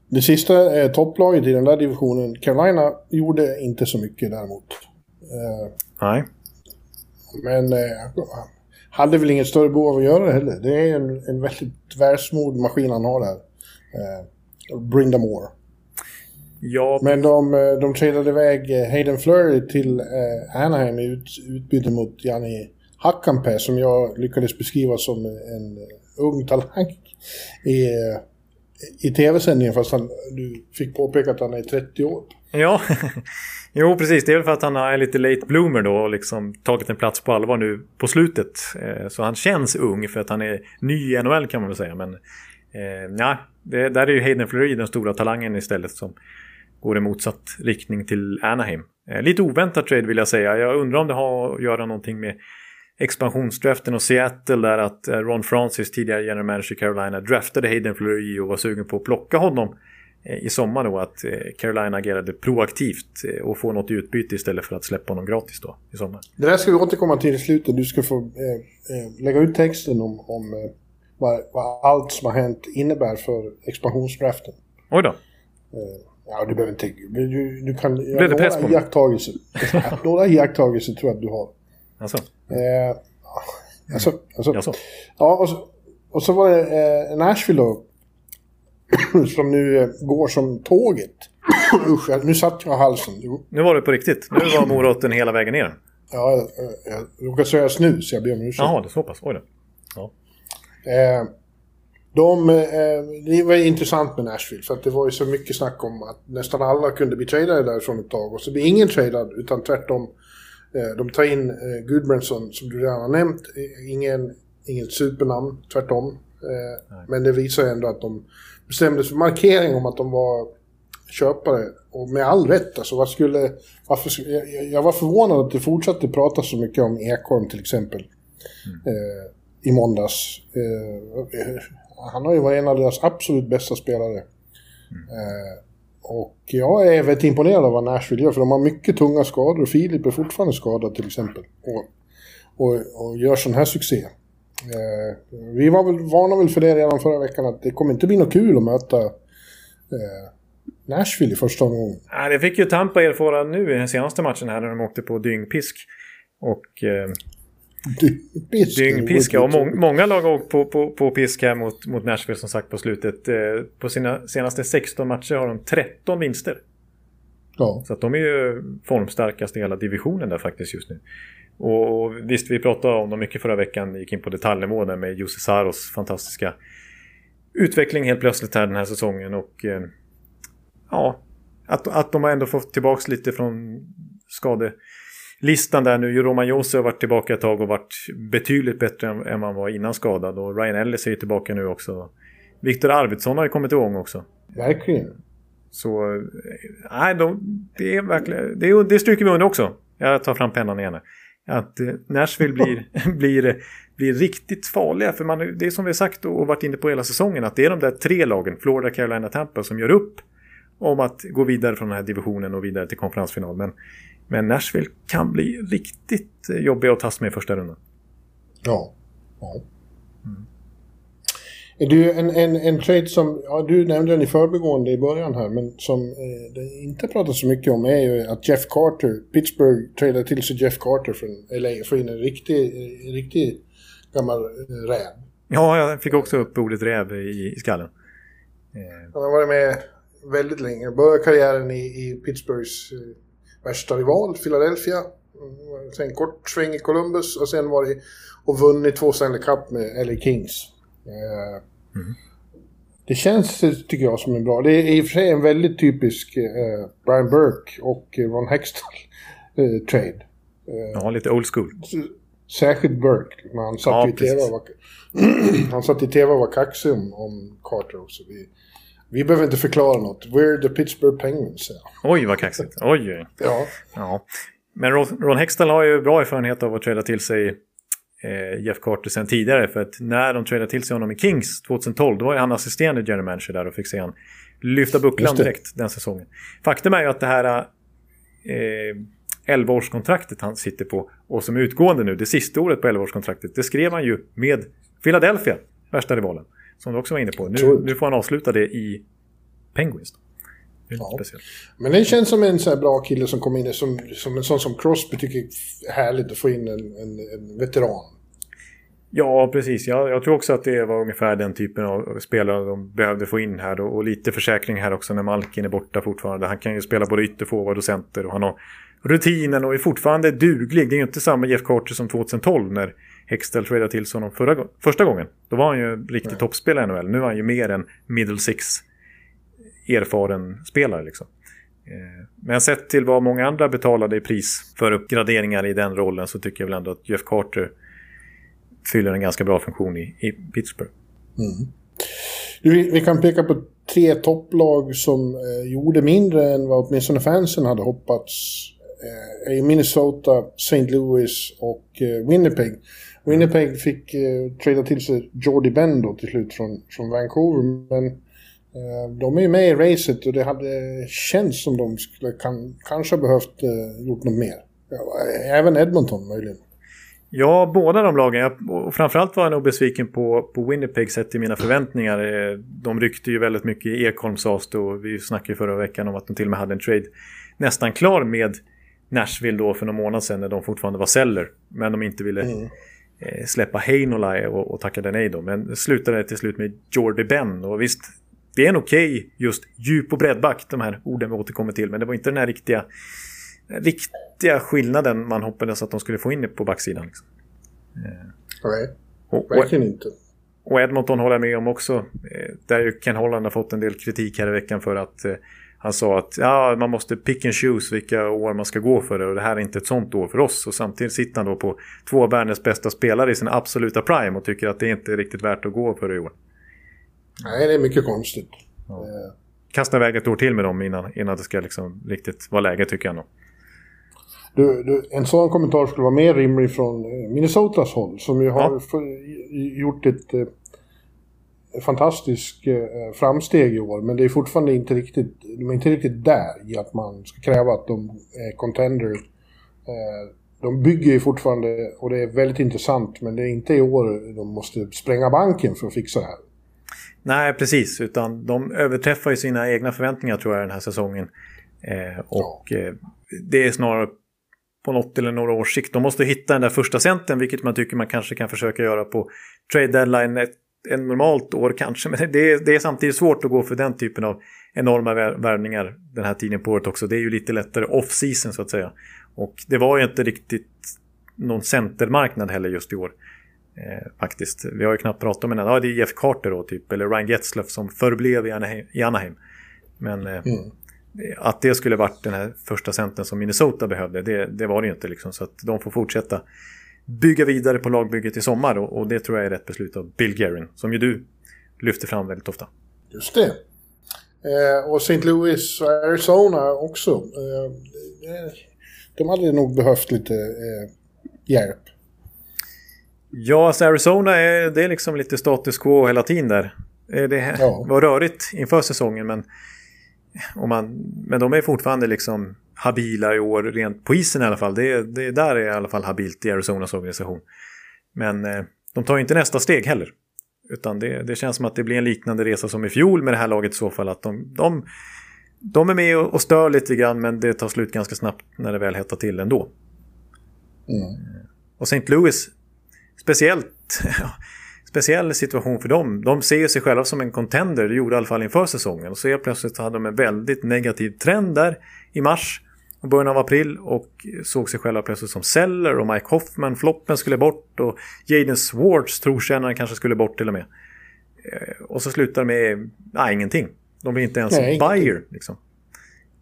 Det sista eh, topplaget i den där divisionen, Carolina, gjorde inte så mycket däremot. Eh, Nej. Men eh, hade väl inget större behov av att göra det heller. Det är en, en väldigt välsmord maskin han har där. Eh, bring them more. Ja, Men de, eh, de tradade iväg eh, Hayden Flurry till eh, Anaheim i ut, utbyte mot Jani Hakanpää som jag lyckades beskriva som en eh, ung talang i, i tv-sändningen fast han, du fick påpeka att han är 30 år. Ja, jo precis. Det är väl för att han är lite late bloomer då och liksom tagit en plats på allvar nu på slutet. Så han känns ung för att han är ny i NHL kan man väl säga. Men eh, ja, det, där är ju Hayden Fleury den stora talangen istället som går i motsatt riktning till Anaheim. Eh, Lite oväntat trade vill jag säga. Jag undrar om det har att göra någonting med expansionsdraften och Seattle där att eh, Ron Francis, tidigare general manager i Carolina, draftade Hayden Fleury och var sugen på att plocka honom eh, i sommar då att eh, Carolina agerade proaktivt och få något utbyte istället för att släppa honom gratis då i sommar. Det där ska vi återkomma till i slutet. Du ska få eh, eh, lägga ut texten om, om eh, vad, vad allt som har hänt innebär för expansionsdraften. Oj då. Eh, ja, du behöver inte... Du, du kan Blev det press på några mig? iakttagelser. några iakttagelser tror jag att du har. Alltså, Eh, alltså, alltså, jaså. ja, och så, och så var det eh, Nashville då. som nu eh, går som tåget. Usch, nu satt jag halsen. Nu var det på riktigt. Nu var moroten hela vägen ner. Ja, jag, jag, jag råkade säga snus, jag ber om ursäkt. Jaha, det är så pass. Oj då. Ja. Eh, de, eh, det var intressant med Nashville för att det var ju så mycket snack om att nästan alla kunde bli tradade därifrån ett tag och så blir ingen tradad utan tvärtom. Eh, de tar in eh, Gudbranson som du redan har nämnt, ingen, inget supernamn, tvärtom. Eh, men det visar ändå att de bestämde sig för markering om att de var köpare och med all rätt. Alltså, vad skulle, varför, jag, jag- var förvånad att det fortsatte prata så mycket om Ekholm till exempel eh, i måndags. Eh, han har ju varit en av deras absolut bästa spelare. Mm. och jag är väldigt imponerad av vad Nashville gör, för de har mycket tunga skador. Filip är fortfarande skadad till exempel. Och, och, och gör sån här succé. Eh, vi var väl vana väl för det redan förra veckan, att det kommer inte bli något kul att möta Nashville i första omgången. Nej, det fick ju Tampa erfara nu i den senaste matchen här när de åkte på dyngpisk. Och eh, Dyngpisk. dyngpiska. Och må många lag har åkt på, på, på pisk här mot, mot Nashville som sagt på slutet. Eh, på sina senaste 16 matcher har de 13 vinster. Ja. Så att de är ju formstarkast i hela divisionen där faktiskt just nu. Och, och visst, vi pratade om dem mycket förra veckan. Gick in på detaljnivå där med Jussi Saros fantastiska utveckling helt plötsligt här den här säsongen. Och eh, ja, att, att de har ändå fått tillbaka lite från skadelistan där nu. Roman Josi har varit tillbaka ett tag och varit betydligt bättre än, än man var innan skadad. Och Ryan Ellis är tillbaka nu också. Viktor Arvidsson har ju kommit igång också. Verkligen. Så eh, nej, de, det är verkligen, det, det stryker vi under också. Jag tar fram pennan igen. Att eh, Nashville blir, blir, blir riktigt farliga. För man, det är som vi har sagt och varit inne på hela säsongen. Att det är de där tre lagen, Florida, Carolina, Tampa, som gör upp om att gå vidare från den här divisionen och vidare till konferensfinal. Men, men Nashville kan bli riktigt eh, jobbiga att tas med i första rundan. Ja. ja. Är du en, en, en trade som, ja, du nämnde den i förbigående i början här, men som eh, det inte pratas så mycket om är ju att Jeff Carter, Pittsburgh tradade till sig Jeff Carter från LA för in en riktig, en riktig gammal eh, räv. Ja, jag fick också upp ordet räv i, i skallen. Eh, Han har varit med väldigt länge. Började karriären i, i Pittsburghs eh, värsta rival, Philadelphia. Mm, Sen kort sväng i Columbus och sen var det och vunnit två Stanley Cup med LA Kings. Eh, Det känns, eh, tycker jag, som en bra... Det är i och för sig en väldigt typisk eh, Brian Burke och eh, Ron Hextall eh, trade. ja, lite old school. Särskilt Burke. Han satt Ja, i tv var, han satt i tv och var kaxig om, om Carter också. Vi, vi behöver inte förklara något. We're the Pittsburgh Penguins. Ja. Oj, vad kaxigt. Oj, oj. ja. Ja. Men Ron, Hextall har ju bra erfarenhet av att träda till sig eh, Jeff Carter sen tidigare. För att när de trädde till sig honom i Kings 2012, då var ju han assisterande general manager där och fick se han lyfta bucklan direkt den säsongen. Faktum är ju att det här eh, 11-årskontraktet han sitter på och som är utgående nu, det sista året på 11-årskontraktet, det skrev han ju med Philadelphia, värsta rivalen. Som du också var inne på. Nu, nu får han avsluta det i Penguins. Ja. Men det känns som en så bra kille som kommer in, som, som en sån som Crosby tycker är härligt att få in en, en, en veteran. Ja, precis. Jag, jag, tror också att det var ungefär den typen av spelare de behövde få in här. Och, och lite försäkring här också när Malkin är borta fortfarande. Han kan ju spela både ytterforward och center och han har rutinen och är fortfarande duglig. Det är ju inte samma Jeff Carter som 2012 när Hextell tradade till sig honom förra, första gången. Då var han ju riktig toppspelare i NHL. Nu är han ju mer en middle six erfaren spelare liksom. Eh, men sett till vad många andra betalade i pris för uppgraderingar i den rollen så tycker jag väl ändå att Jeff Carter fyller en ganska bra funktion i, i Pittsburgh. Mm. Vi, vi, kan peka på tre topplag som eh, gjorde mindre än vad åtminstone fansen hade hoppats. Eh, i Minnesota, St. Louis och eh, Winnipeg. Winnipeg fick eh, trada till sig Jordy då till slut från, från Vancouver. Men eh, de är ju med i racet och det hade känts som de skulle kan, kanske behövt eh, gjort något mer. Även Edmonton möjligen. Ja, båda de lagen. Och framförallt var jag nog besviken på, på Winnipeg sett till mina förväntningar. Eh, de ryckte ju väldigt mycket i Ekholm sades det och vi snackade förra veckan om att de till och med hade en trade nästan klar med Nashville då för någon månad sedan när de fortfarande var celler. Men de inte ville mm. Eh, släppa Heinola och, och tackade nej då. Men slutade till slut med Jordy Ben. Och visst, det är en okej okay, just djup och breddback, de här orden vi återkommer till. Men det var inte den här riktiga riktiga skillnaden man hoppades att de skulle få in på backsidan. Liksom. Nej, och, verkligen inte. Och Edmonton håller jag med om också. Eh, där Ken Holland har fått en del kritik här i veckan för att eh, han sa att ja, man måste pick and choose vilka år man ska gå för det och det här är inte ett sånt år för oss. Och samtidigt sitter han då på två av världens bästa spelare i sin absoluta prime och tycker att det inte är riktigt värt att gå för det i år. Nej, det är mycket konstigt. Ja. Eh. Kasta iväg ett år till med dem innan, innan det ska liksom riktigt vara läge tycker jag nog. Du, du, en sån kommentar skulle vara mer rimlig från eh, Minnesotas håll som ju har ja. gjort ett fantastiskt eh, framsteg i år. Men det är fortfarande inte riktigt, de är inte riktigt där i att man ska kräva att de är contender. Eh, de bygger ju fortfarande, och det är väldigt intressant, men det är inte i år de måste spränga banken för att fixa det här. Nej, precis. Utan de överträffar ju sina egna förväntningar tror jag den här säsongen. Eh, och ja. det är snarare på något eller några års sikt. De måste hitta den där första centern, vilket man tycker man kanske kan försöka göra på trade deadline ett, en normalt år kanske. Men det är, det är samtidigt svårt att gå för den typen av enorma värvningar den här tiden på året också. Det är ju lite lättare off-season så att säga. Och det var ju inte riktigt någon centermarknad heller just i år. Eh, faktiskt. Vi har ju knappt pratat om en ja, det är Jeff Carter då typ, eller Ryan Getzlaff som förblev i Anaheim. I Anaheim. Men eh, mm att det skulle varit den här första centern som Minnesota behövde, det, det var det ju inte. Liksom. Så att de får fortsätta bygga vidare på lagbygget i sommar och, och det tror jag är rätt beslut av Bill Guerin, som ju du lyfter fram väldigt ofta. Just det. Eh, och St. Louis och Arizona också. Eh, de hade nog behövt lite eh, hjälp. Ja, alltså Arizona är, det är liksom lite status quo hela tiden där. Eh, det var rörigt inför säsongen men man, men de är fortfarande liksom habila i år, rent på isen i alla fall. Det, det där är i alla fall habilt i Arizonas organisation. Men eh, de tar inte nästa steg heller. Utan det, det, känns som att det blir en liknande resa som i fjol med det här laget i så fall. Att de, de, de är med och, och stör lite grann men det tar slut ganska snabbt när det väl hettar till ändå. Mm. Och St. Louis, speciellt, speciell situation för dem. De ser sig själva som en contender, det gjorde i alla fall inför säsongen. Och så helt plötsligt hade de en väldigt negativ trend där i mars och början av april och såg sig själva plötsligt som Seller och Mike Hoffman, floppen skulle bort och Jaden Swartz, trotjänaren, kanske skulle bort till och med. Eh, och så slutar med nej, ingenting. De blir inte ens nej, buyer. Liksom.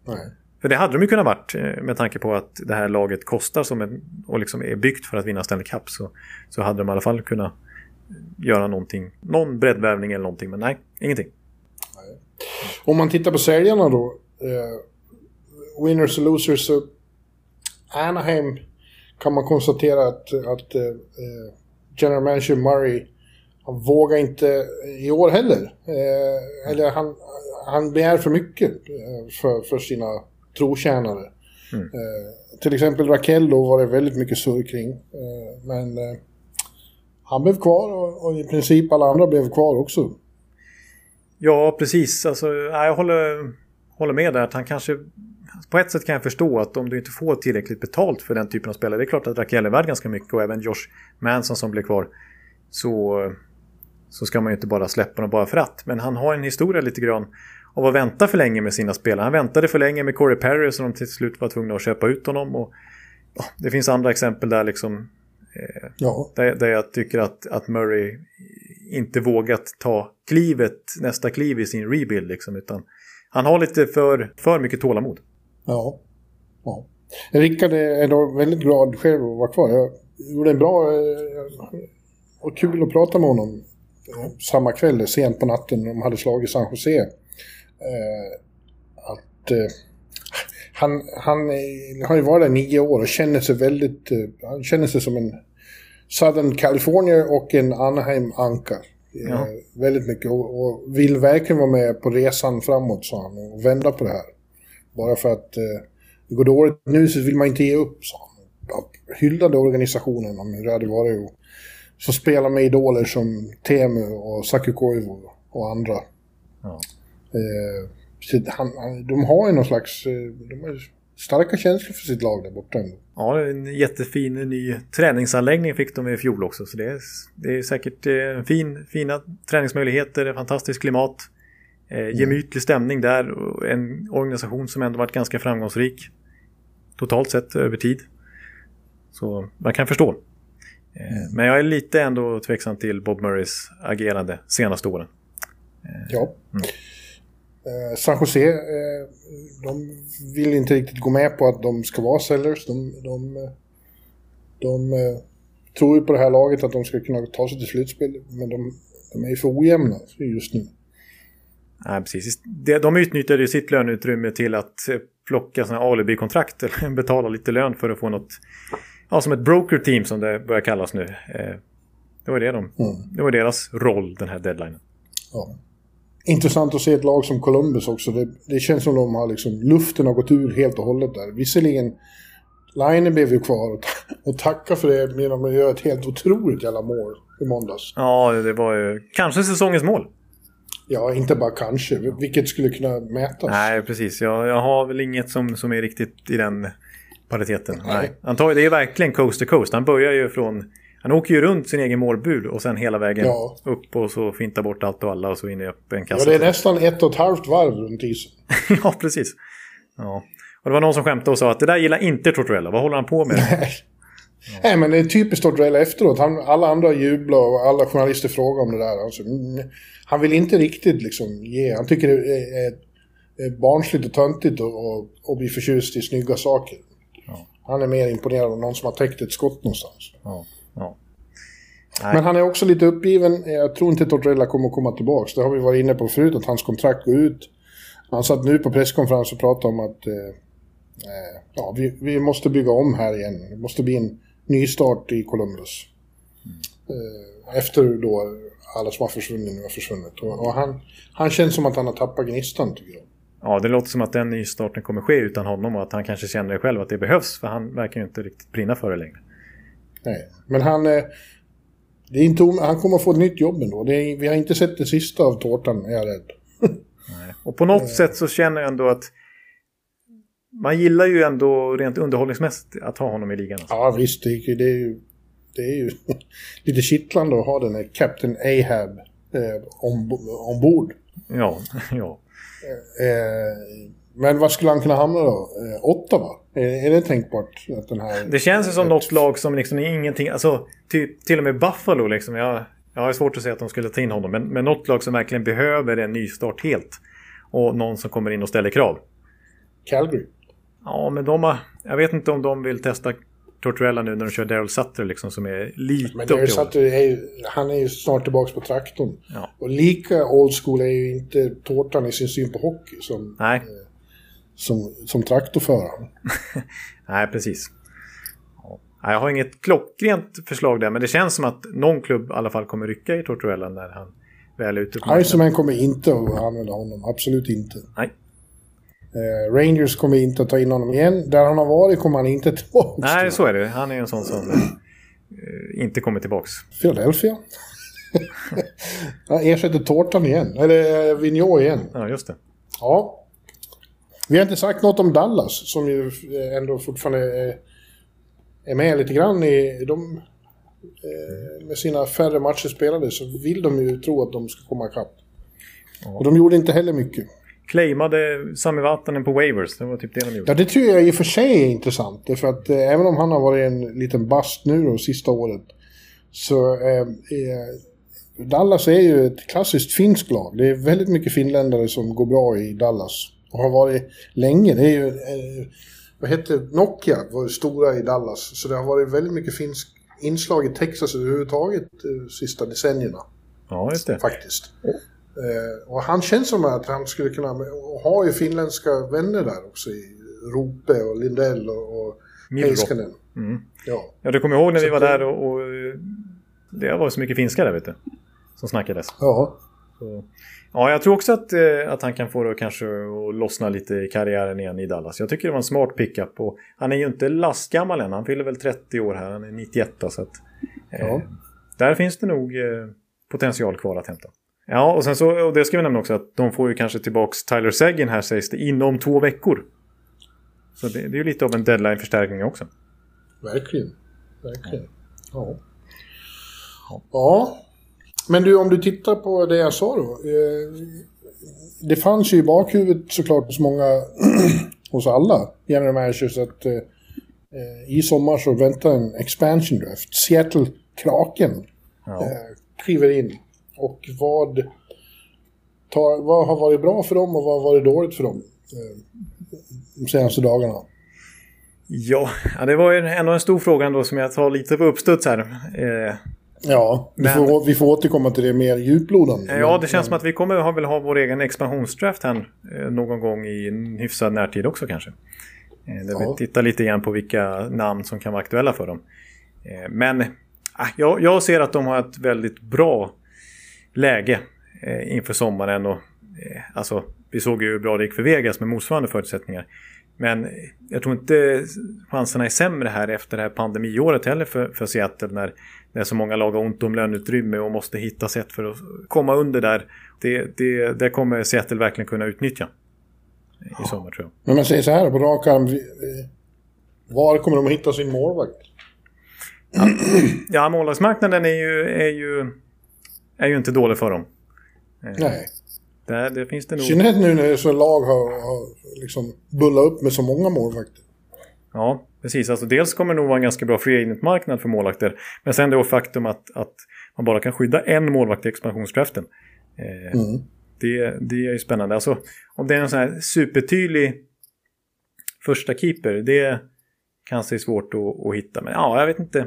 Nej. För det hade de ju kunnat varit eh, med tanke på att det här laget kostar som en, och liksom är byggt för att vinna Stanley Cup. Så, så hade de i alla fall kunnat göra någonting. Någon breddvävning eller någonting, men nej, ingenting. Om man tittar på säljarna då. Eh, winners och losers. Så Anaheim kan man konstatera att, att eh, General Manager Murray han vågar inte i år heller. Eh, eller han, han begär för mycket eh, för, för sina trotjänare. Mm. Eh, till exempel Raquello var det väldigt mycket surr kring. Eh, men eh, han blev kvar och, och, i princip alla andra blev kvar också. Ja, precis. Alltså, jag håller, håller med där att han kanske... På ett sätt kan jag förstå att om du inte får tillräckligt betalt för den typen av spelare. Det är klart att Raquel är värd ganska mycket och även Josh Manson som blev kvar. Så, så ska man ju inte bara släppa honom bara för att. Men han har en historia lite grann av att vänta för länge med sina spelare. Han väntade för länge med Corey Perry så de till slut var tvungna att köpa ut honom. Och, ja, det finns andra exempel där liksom. Eh, ja. där, där jag tycker att, att Murray inte vågat ta klivet, nästa kliv i sin rebuild liksom. Utan han har lite för, för mycket tålamod. Ja. ja. Rickard är då väldigt glad själv att vara kvar. Jag gjorde en bra... Eh, och kul att prata med honom samma kväll, sent på natten, när de hade slagit San Jose. Eh, att eh, han, han har ju varit där nio år och känner sig väldigt... Eh, han känner sig som en Southern California och en Anaheim-anka. Ja. väldigt mycket och, och, vill verkligen vara med på resan framåt, sa han, och vända på det här. Bara för att eh, det går dåligt nu så vill man inte ge upp, sa han. Hyllade organisationen om hur det hade varit att få spela med idoler som Temu och Saku Koivu och andra. Ja. Eh, han, de har ju någon slags... Eh, de har starka känslor för sitt lag där borta ändå. Ja, en jättefin ny träningsanläggning fick de i fjol också. Så det är, det är säkert eh, fin, fina träningsmöjligheter, fantastiskt klimat. Eh, mm. gemytlig stämning där en organisation som ändå varit ganska framgångsrik. Totalt sett över tid. Så man kan förstå. Mm. Men jag är lite ändå tveksam till Bob Murrays agerande senaste åren. Ja. Mm. Eh, San Jose, eh, de vill inte riktigt gå med på att de ska vara sellers. De, de, de eh, tror ju på det här laget att de ska kunna ta sig till slutspel, men de, de är ju för ojämna just nu. Nej, precis. De utnyttjade ju sitt löneutrymme till att plocka sådana alibi-kontrakt eller betala lite lön för att få något, ja som ett broker-team som det börjar kallas nu. Det var, det, de, mm. det var deras roll den här deadlinen. Ja intressant att se ett lag som Columbus också. Det, det känns som de har liksom, luften har gått ur helt och hållet där. Visserligen, Line blev ju kvar och, och tacka för det genom att göra ett helt otroligt jävla mål i måndags. Ja, det var ju kanske säsongens mål. Ja, inte bara kanske. Vilket skulle kunna mätas. Nej, precis. Jag, jag har väl inget som, som är riktigt i den pariteten. Nej. Nej. Antagligen, det är verkligen coast to coast. Han börjar ju från han åker ju runt sin egen målbud och sen hela vägen ja. upp och så fintar bort allt och alla och så in i öppen kassa. Ja, det är nästan ett och ett halvt varv runt isen. ja, precis. Ja. Och det var någon som skämtade och sa att det där gillar inte Tortorella. Vad håller han på med? Nej. Ja. Nej, men det är typiskt Tortorella efteråt. Han, alla andra jublar och alla journalister frågar om det där. Alltså, mm, han vill inte riktigt liksom ge. Han tycker det är, är, barnsligt och töntigt att bli förtjust i snygga saker. Ja. Han är mer imponerad av någon som har täckt ett skott någonstans. Ja. Men han är också lite uppgiven. Jag tror inte Tortorella kommer att komma tillbaka. Det har vi varit inne på förut, att hans kontrakt går ut. Han satt nu på presskonferens och pratade om att eh, eh, ja, vi, vi, måste bygga om här igen. Det måste bli en nystart i Columbus. Mm. Eh, efter då alla som har försvunnit nu har försvunnit. Och, och, han, han känns som att han har tappat gnistan tycker jag. Ja, det låter som att den nystarten kommer ske utan honom och att han kanske känner själv att det behövs. För han verkar ju inte riktigt brinna för det längre. Nej, men han... Eh, det är inte, han kommer att få ett nytt jobb ändå. Är, vi har inte sett det sista av tårtan, är jag rädd. Nej. Och på något sätt så känner jag ändå att man gillar ju ändå rent underhållningsmässigt att ha honom i ligan. Alltså. Ja visst, det, det, är ju, det är ju lite kittlande att ha den här Captain Ahab eh, om, ombord. Ja, ja. Eh, men vad skulle han kunna hamna då? Eh, åtta va? Är, är det tänkbart? Att den här, det känns ju som något lag som liksom är ingenting, alltså typ, till och med Buffalo liksom. Jag, jag har svårt att säga att de skulle ta in honom. Men, men något lag som verkligen behöver en nystart helt. Och någon som kommer in och ställer krav. Calgary? Ja, men de har, jag vet inte om de vill testa Tortorella nu när de kör Daryl Sutter liksom som är lite Men Daryl Sutter är ju, han är ju snart tillbaka på traktorn. Ja. Och lika old school är ju inte Tårtan i sin syn på hockey som... Nej. Som, som traktorförare. Nej, precis. Jag har inget klockrent förslag där, men det känns som att någon klubb i alla fall kommer rycka i Tortorella när han väl ute på. Iceman kommer inte att använda honom, absolut inte. Nej. Eh, Rangers kommer inte att ta in honom igen. Där han har varit kommer han inte tillbaka. Nej, så är det. Han är en sån som eh, inte kommer tillbaks. Philadelphia. Han ersätter tårtan igen. Eller eh, Vigneault igen. Ja, just det. Ja. Vi har inte sagt något om Dallas som ju eh, ändå fortfarande är, är med lite grann i... De, eh, med sina färre matcher spelade så vill de ju tro att de ska komma ikapp. Och de gjorde inte heller mycket. Claimade Sami Vatanen på waivers. Det var typ det de gjorde. Ja, det tycker jag i och för sig är intressant. Därför att eh, även om han har varit en liten bast nu då, sista året. Så eh, Dallas är ju ett klassiskt finskt lag. Det är väldigt mycket finländare som går bra i Dallas. Och har varit länge. Det är ju... Eh, vad hette Nokia var stora i Dallas. Så det har varit väldigt mycket finsk inslag i Texas överhuvudtaget de sista decennierna. Ja, just det. Faktiskt. Eh, och han känns som att han skulle kunna... Och har ju finländska vänner där också i Rope och Lindell och, och. Heiskanen. Mm. Ja. Ja, du kommer ihåg när vi Så var det- där och, och eh, det var så mycket finska där, vet du. Som snackades. ja. Så. Ja, jag tror också att, eh, att han kan få det kanske att lossna lite i karriären igen i Dallas. Jag tycker det var en smart pickup. Och han är ju inte lastgammal än. Han fyller väl 30 år här. Han är 91 då, så att... Eh, Ja. Där finns det nog eh, potential kvar att hämta. Ja, och sen så, och det ska vi nämna också att de får ju kanske tillbaks Tyler Seguin här sägs det inom två veckor. Så det, det är ju lite av en deadline-förstärkning också. Verkligen. Verkligen. Ja. Ja. Men du, om du tittar på det jag sa då. Eh, det fanns ju i bakhuvudet såklart hos många, hos alla general managers att eh, eh, i sommar så väntar en expansion draft. Seattle Kraken Ja. eh, kliver in. Och vad, tar, vad har varit bra för dem och vad har varit dåligt för dem eh, de senaste dagarna? Ja, ja, det var ju ändå en stor fråga ändå som jag tar lite på uppstuds här. Ja, vi, Men- får, vi får återkomma till det mer djuplodande. Ja, det känns som att vi kommer ha, väl ha vår egen expansionsdraft här eh, någon gång i hyfsad närtid också kanske. Eh, där Ja. vi tittar lite grann på vilka namn som kan vara aktuella för dem. Eh, men ah, jag, jag ser att de har ett väldigt bra läge inför sommaren. Och, alltså, vi såg ju hur bra det gick för Vegas med motsvarande förutsättningar. Men jag tror inte chanserna är sämre här efter det här pandemiåret heller för, för Seattle när, när så många lag har ont om löneutrymme och måste hitta sätt för att komma under där. Det, det, det kommer Seattle verkligen kunna utnyttja i sommar tror jag. Men man säger så här på rak arm. eh, Var kommer de att hitta sin målvakt? Ja, målvaktsmarknaden är ju, är, ju, är ju inte dålig för dem. Eh, Nej. Där, det finns det I nog. synnerhet nu när så lag har, har liksom bullat upp med så många målvakter. Ja, precis. Alltså, dels kommer det nog vara en ganska bra free agent-marknad för målvakter. Men sen det faktum att, att man bara kan skydda en målvakt i expansionsdraften. Eh, Mm. det, det är ju spännande. Alltså, om det är en sån här supertydlig första keeper, det kanske är svårt att, att hitta. Men ja, jag vet inte.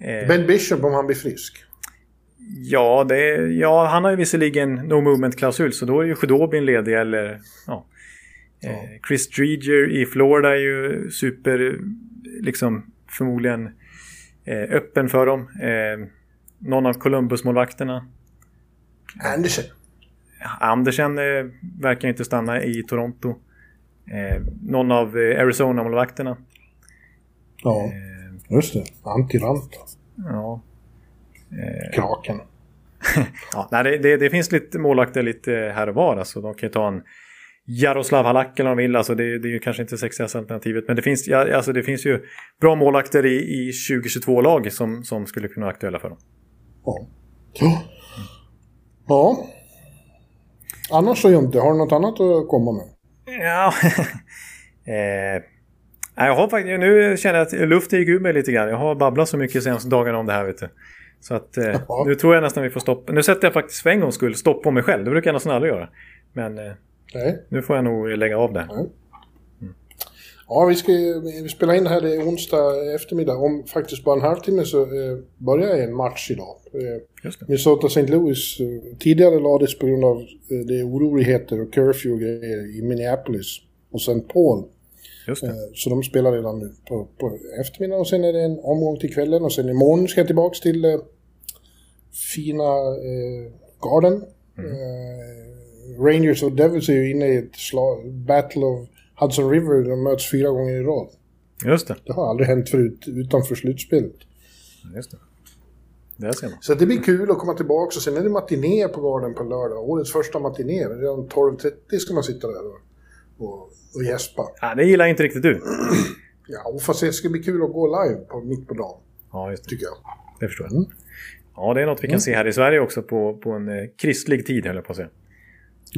Eh, Ben Bishop om han blir frisk. Ja, det, ja, han har ju visserligen no movement-klausul så då är ju Khudobin ledig eller ja. Eh, Chris Dreger i Florida är ju super, liksom förmodligen eh, öppen för dem. Eh, någon av Columbus-målvakterna. Andersen. Andersen verkar inte stanna i Toronto. Någon av Arizona-målvakterna. Ja, just det. Antiranta. ja. Kraken. Ja, nej, det, det, det finns lite målvakter lite här och var. Alltså, de kan ju ta en Jaroslav Halak eller vad de vill. Alltså, det, det är ju kanske inte sexigaste alternativet. Men det finns, ja, alltså, det finns ju bra målvakter i, i 2022-lag som, som skulle kunna vara aktuella för dem. Ja. Ja. ja. Annars så Jonte, har du något annat att komma med? Ja, eh, jag har faktiskt, nu känner jag att luften gick ur mig lite grann. Jag har babblat så mycket senaste dagarna om det här vet du. Så att eh, nu tror jag nästan vi får stoppa. Nu sätter jag faktiskt för en gångs skull stopp på mig själv. Det brukar jag nästan aldrig göra. Men eh, Nej. nu får jag nog lägga av det. Ja, vi, ska, vi spelar in här, det är onsdag eftermiddag. Om faktiskt bara en halvtimme så eh, börjar en match idag. Eh. Minnesota St. Louis eh, tidigare lades på grund av eh, det oroligheter och curfew och grejer i Minneapolis och St. Paul. Eh, Så de spelar redan nu på, på eftermiddagen och sen är det en omgång till kvällen och sen imorgon ska jag tillbaks till eh, fina eh, Garden Eh, Rangers och Devils är ju inne i ett slag, Battle of Hudson River. De möts fyra gånger i rad. Just det. Det har aldrig hänt förut utanför slutspelet. Just det. Där ser man. Så det blir kul att komma tillbaka. Och sen är det matiné på Garden på lördag. Årets första matiné. Redan 12.30 ska man sitta där och, och, och gäspa. Ja, det gillar inte riktigt du. Ja, och fast det ska bli kul att gå live på, mitt på dagen, Ja, just det. tycker jag. Det förstår jag. Mm. Ja, det är något vi kan se här i Sverige också på, på en eh, kristlig tid, höll jag på att säga.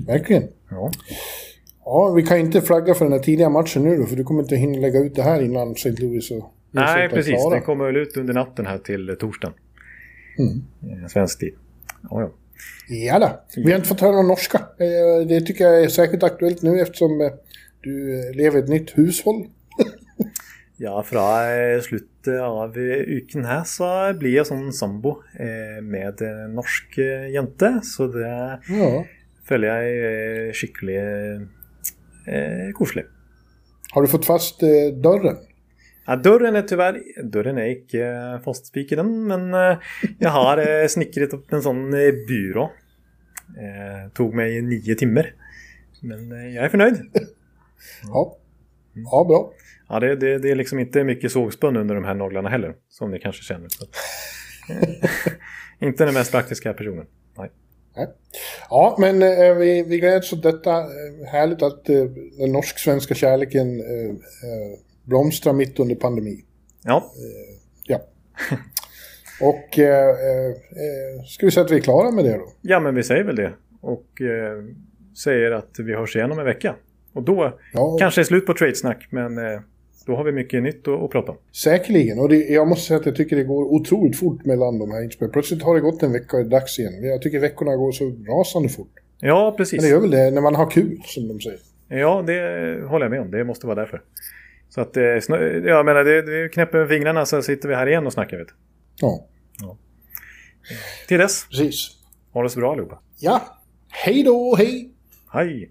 Verkligen. Ja. Ja, vi kan inte flagga för den här tidiga matchen nu då, för du kommer inte hinna lägga ut det här innan St. Louis och Nej, precis. klara. Den kommer väl ut under natten här till torsdagen. Mm. Eh, Svensk tid. Ja, ja. Ja då. Vi har inte fått höra någon norska. Eh, Det tycker jag är särskilt aktuellt nu eftersom eh, du lever i ett nytt hushåll. Ja, fra eh, slutten av uken her så blir jeg sånn sambo med en norsk jente. Så det Ja. Føler jeg skikkelig eh, koselig. Har du fått fast eh, dörren? Ja, døren er tyvärr Døren er ikke fastspikret, men eh, jeg har eh, snikret opp en sånn eh, byrå. Eh, tog meg nio timer. Men eh, jeg er fornøyd. Ja. Ja, bra. Ja, det, det, det är liksom inte mycket sågspån under de här naglarna heller, som ni kanske känner. Inte den mest praktiska personen. Nej. Ja, men eh, vi, vi gläds åt detta. Eh, härligt att eh, den norsk-svenska kärleken eh, eh, blomstrar mitt under pandemi. Ja, Ja. Och eh, eh, eh, ska vi säga att vi är klara med det då? ja, men vi säger väl det. Och säger att vi hörs igen om en vecka. Och då Ja, kanske är slut på tradesnack, men då har vi mycket nytt att, att prata om. säkerligen. Och det, jag måste säga att jag tycker det går otroligt fort mellan de här inspelningarna. Plötsligt har det gått en vecka och det är dags igen. Jag tycker veckorna går så rasande fort. Ja, precis. Men det gör väl det när man har kul, som de säger. Ja, det håller jag med om. Det måste vara därför. Så att, eh, jag menar, det, det knäpper med fingrarna så sitter vi här igen och snackar. Vet. du. Ja, Till dess, precis. ha det så bra allihopa. Ja, hej då, hej! Hej!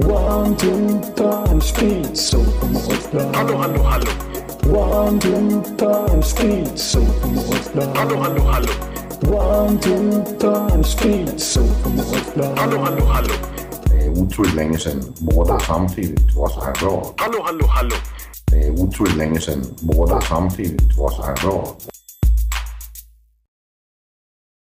One, two, times speed, so Hallå, hallå, hallå. One, two, times speed, so Hallå, hallå, hallå. One, two, times speed, so Hallå, hallå, hallå. Det är otroligt länge sedan båda samtidigt var så här bra. Hallå, hallå, hallå. Det är otroligt länge sedan båda samtidigt var så här bra.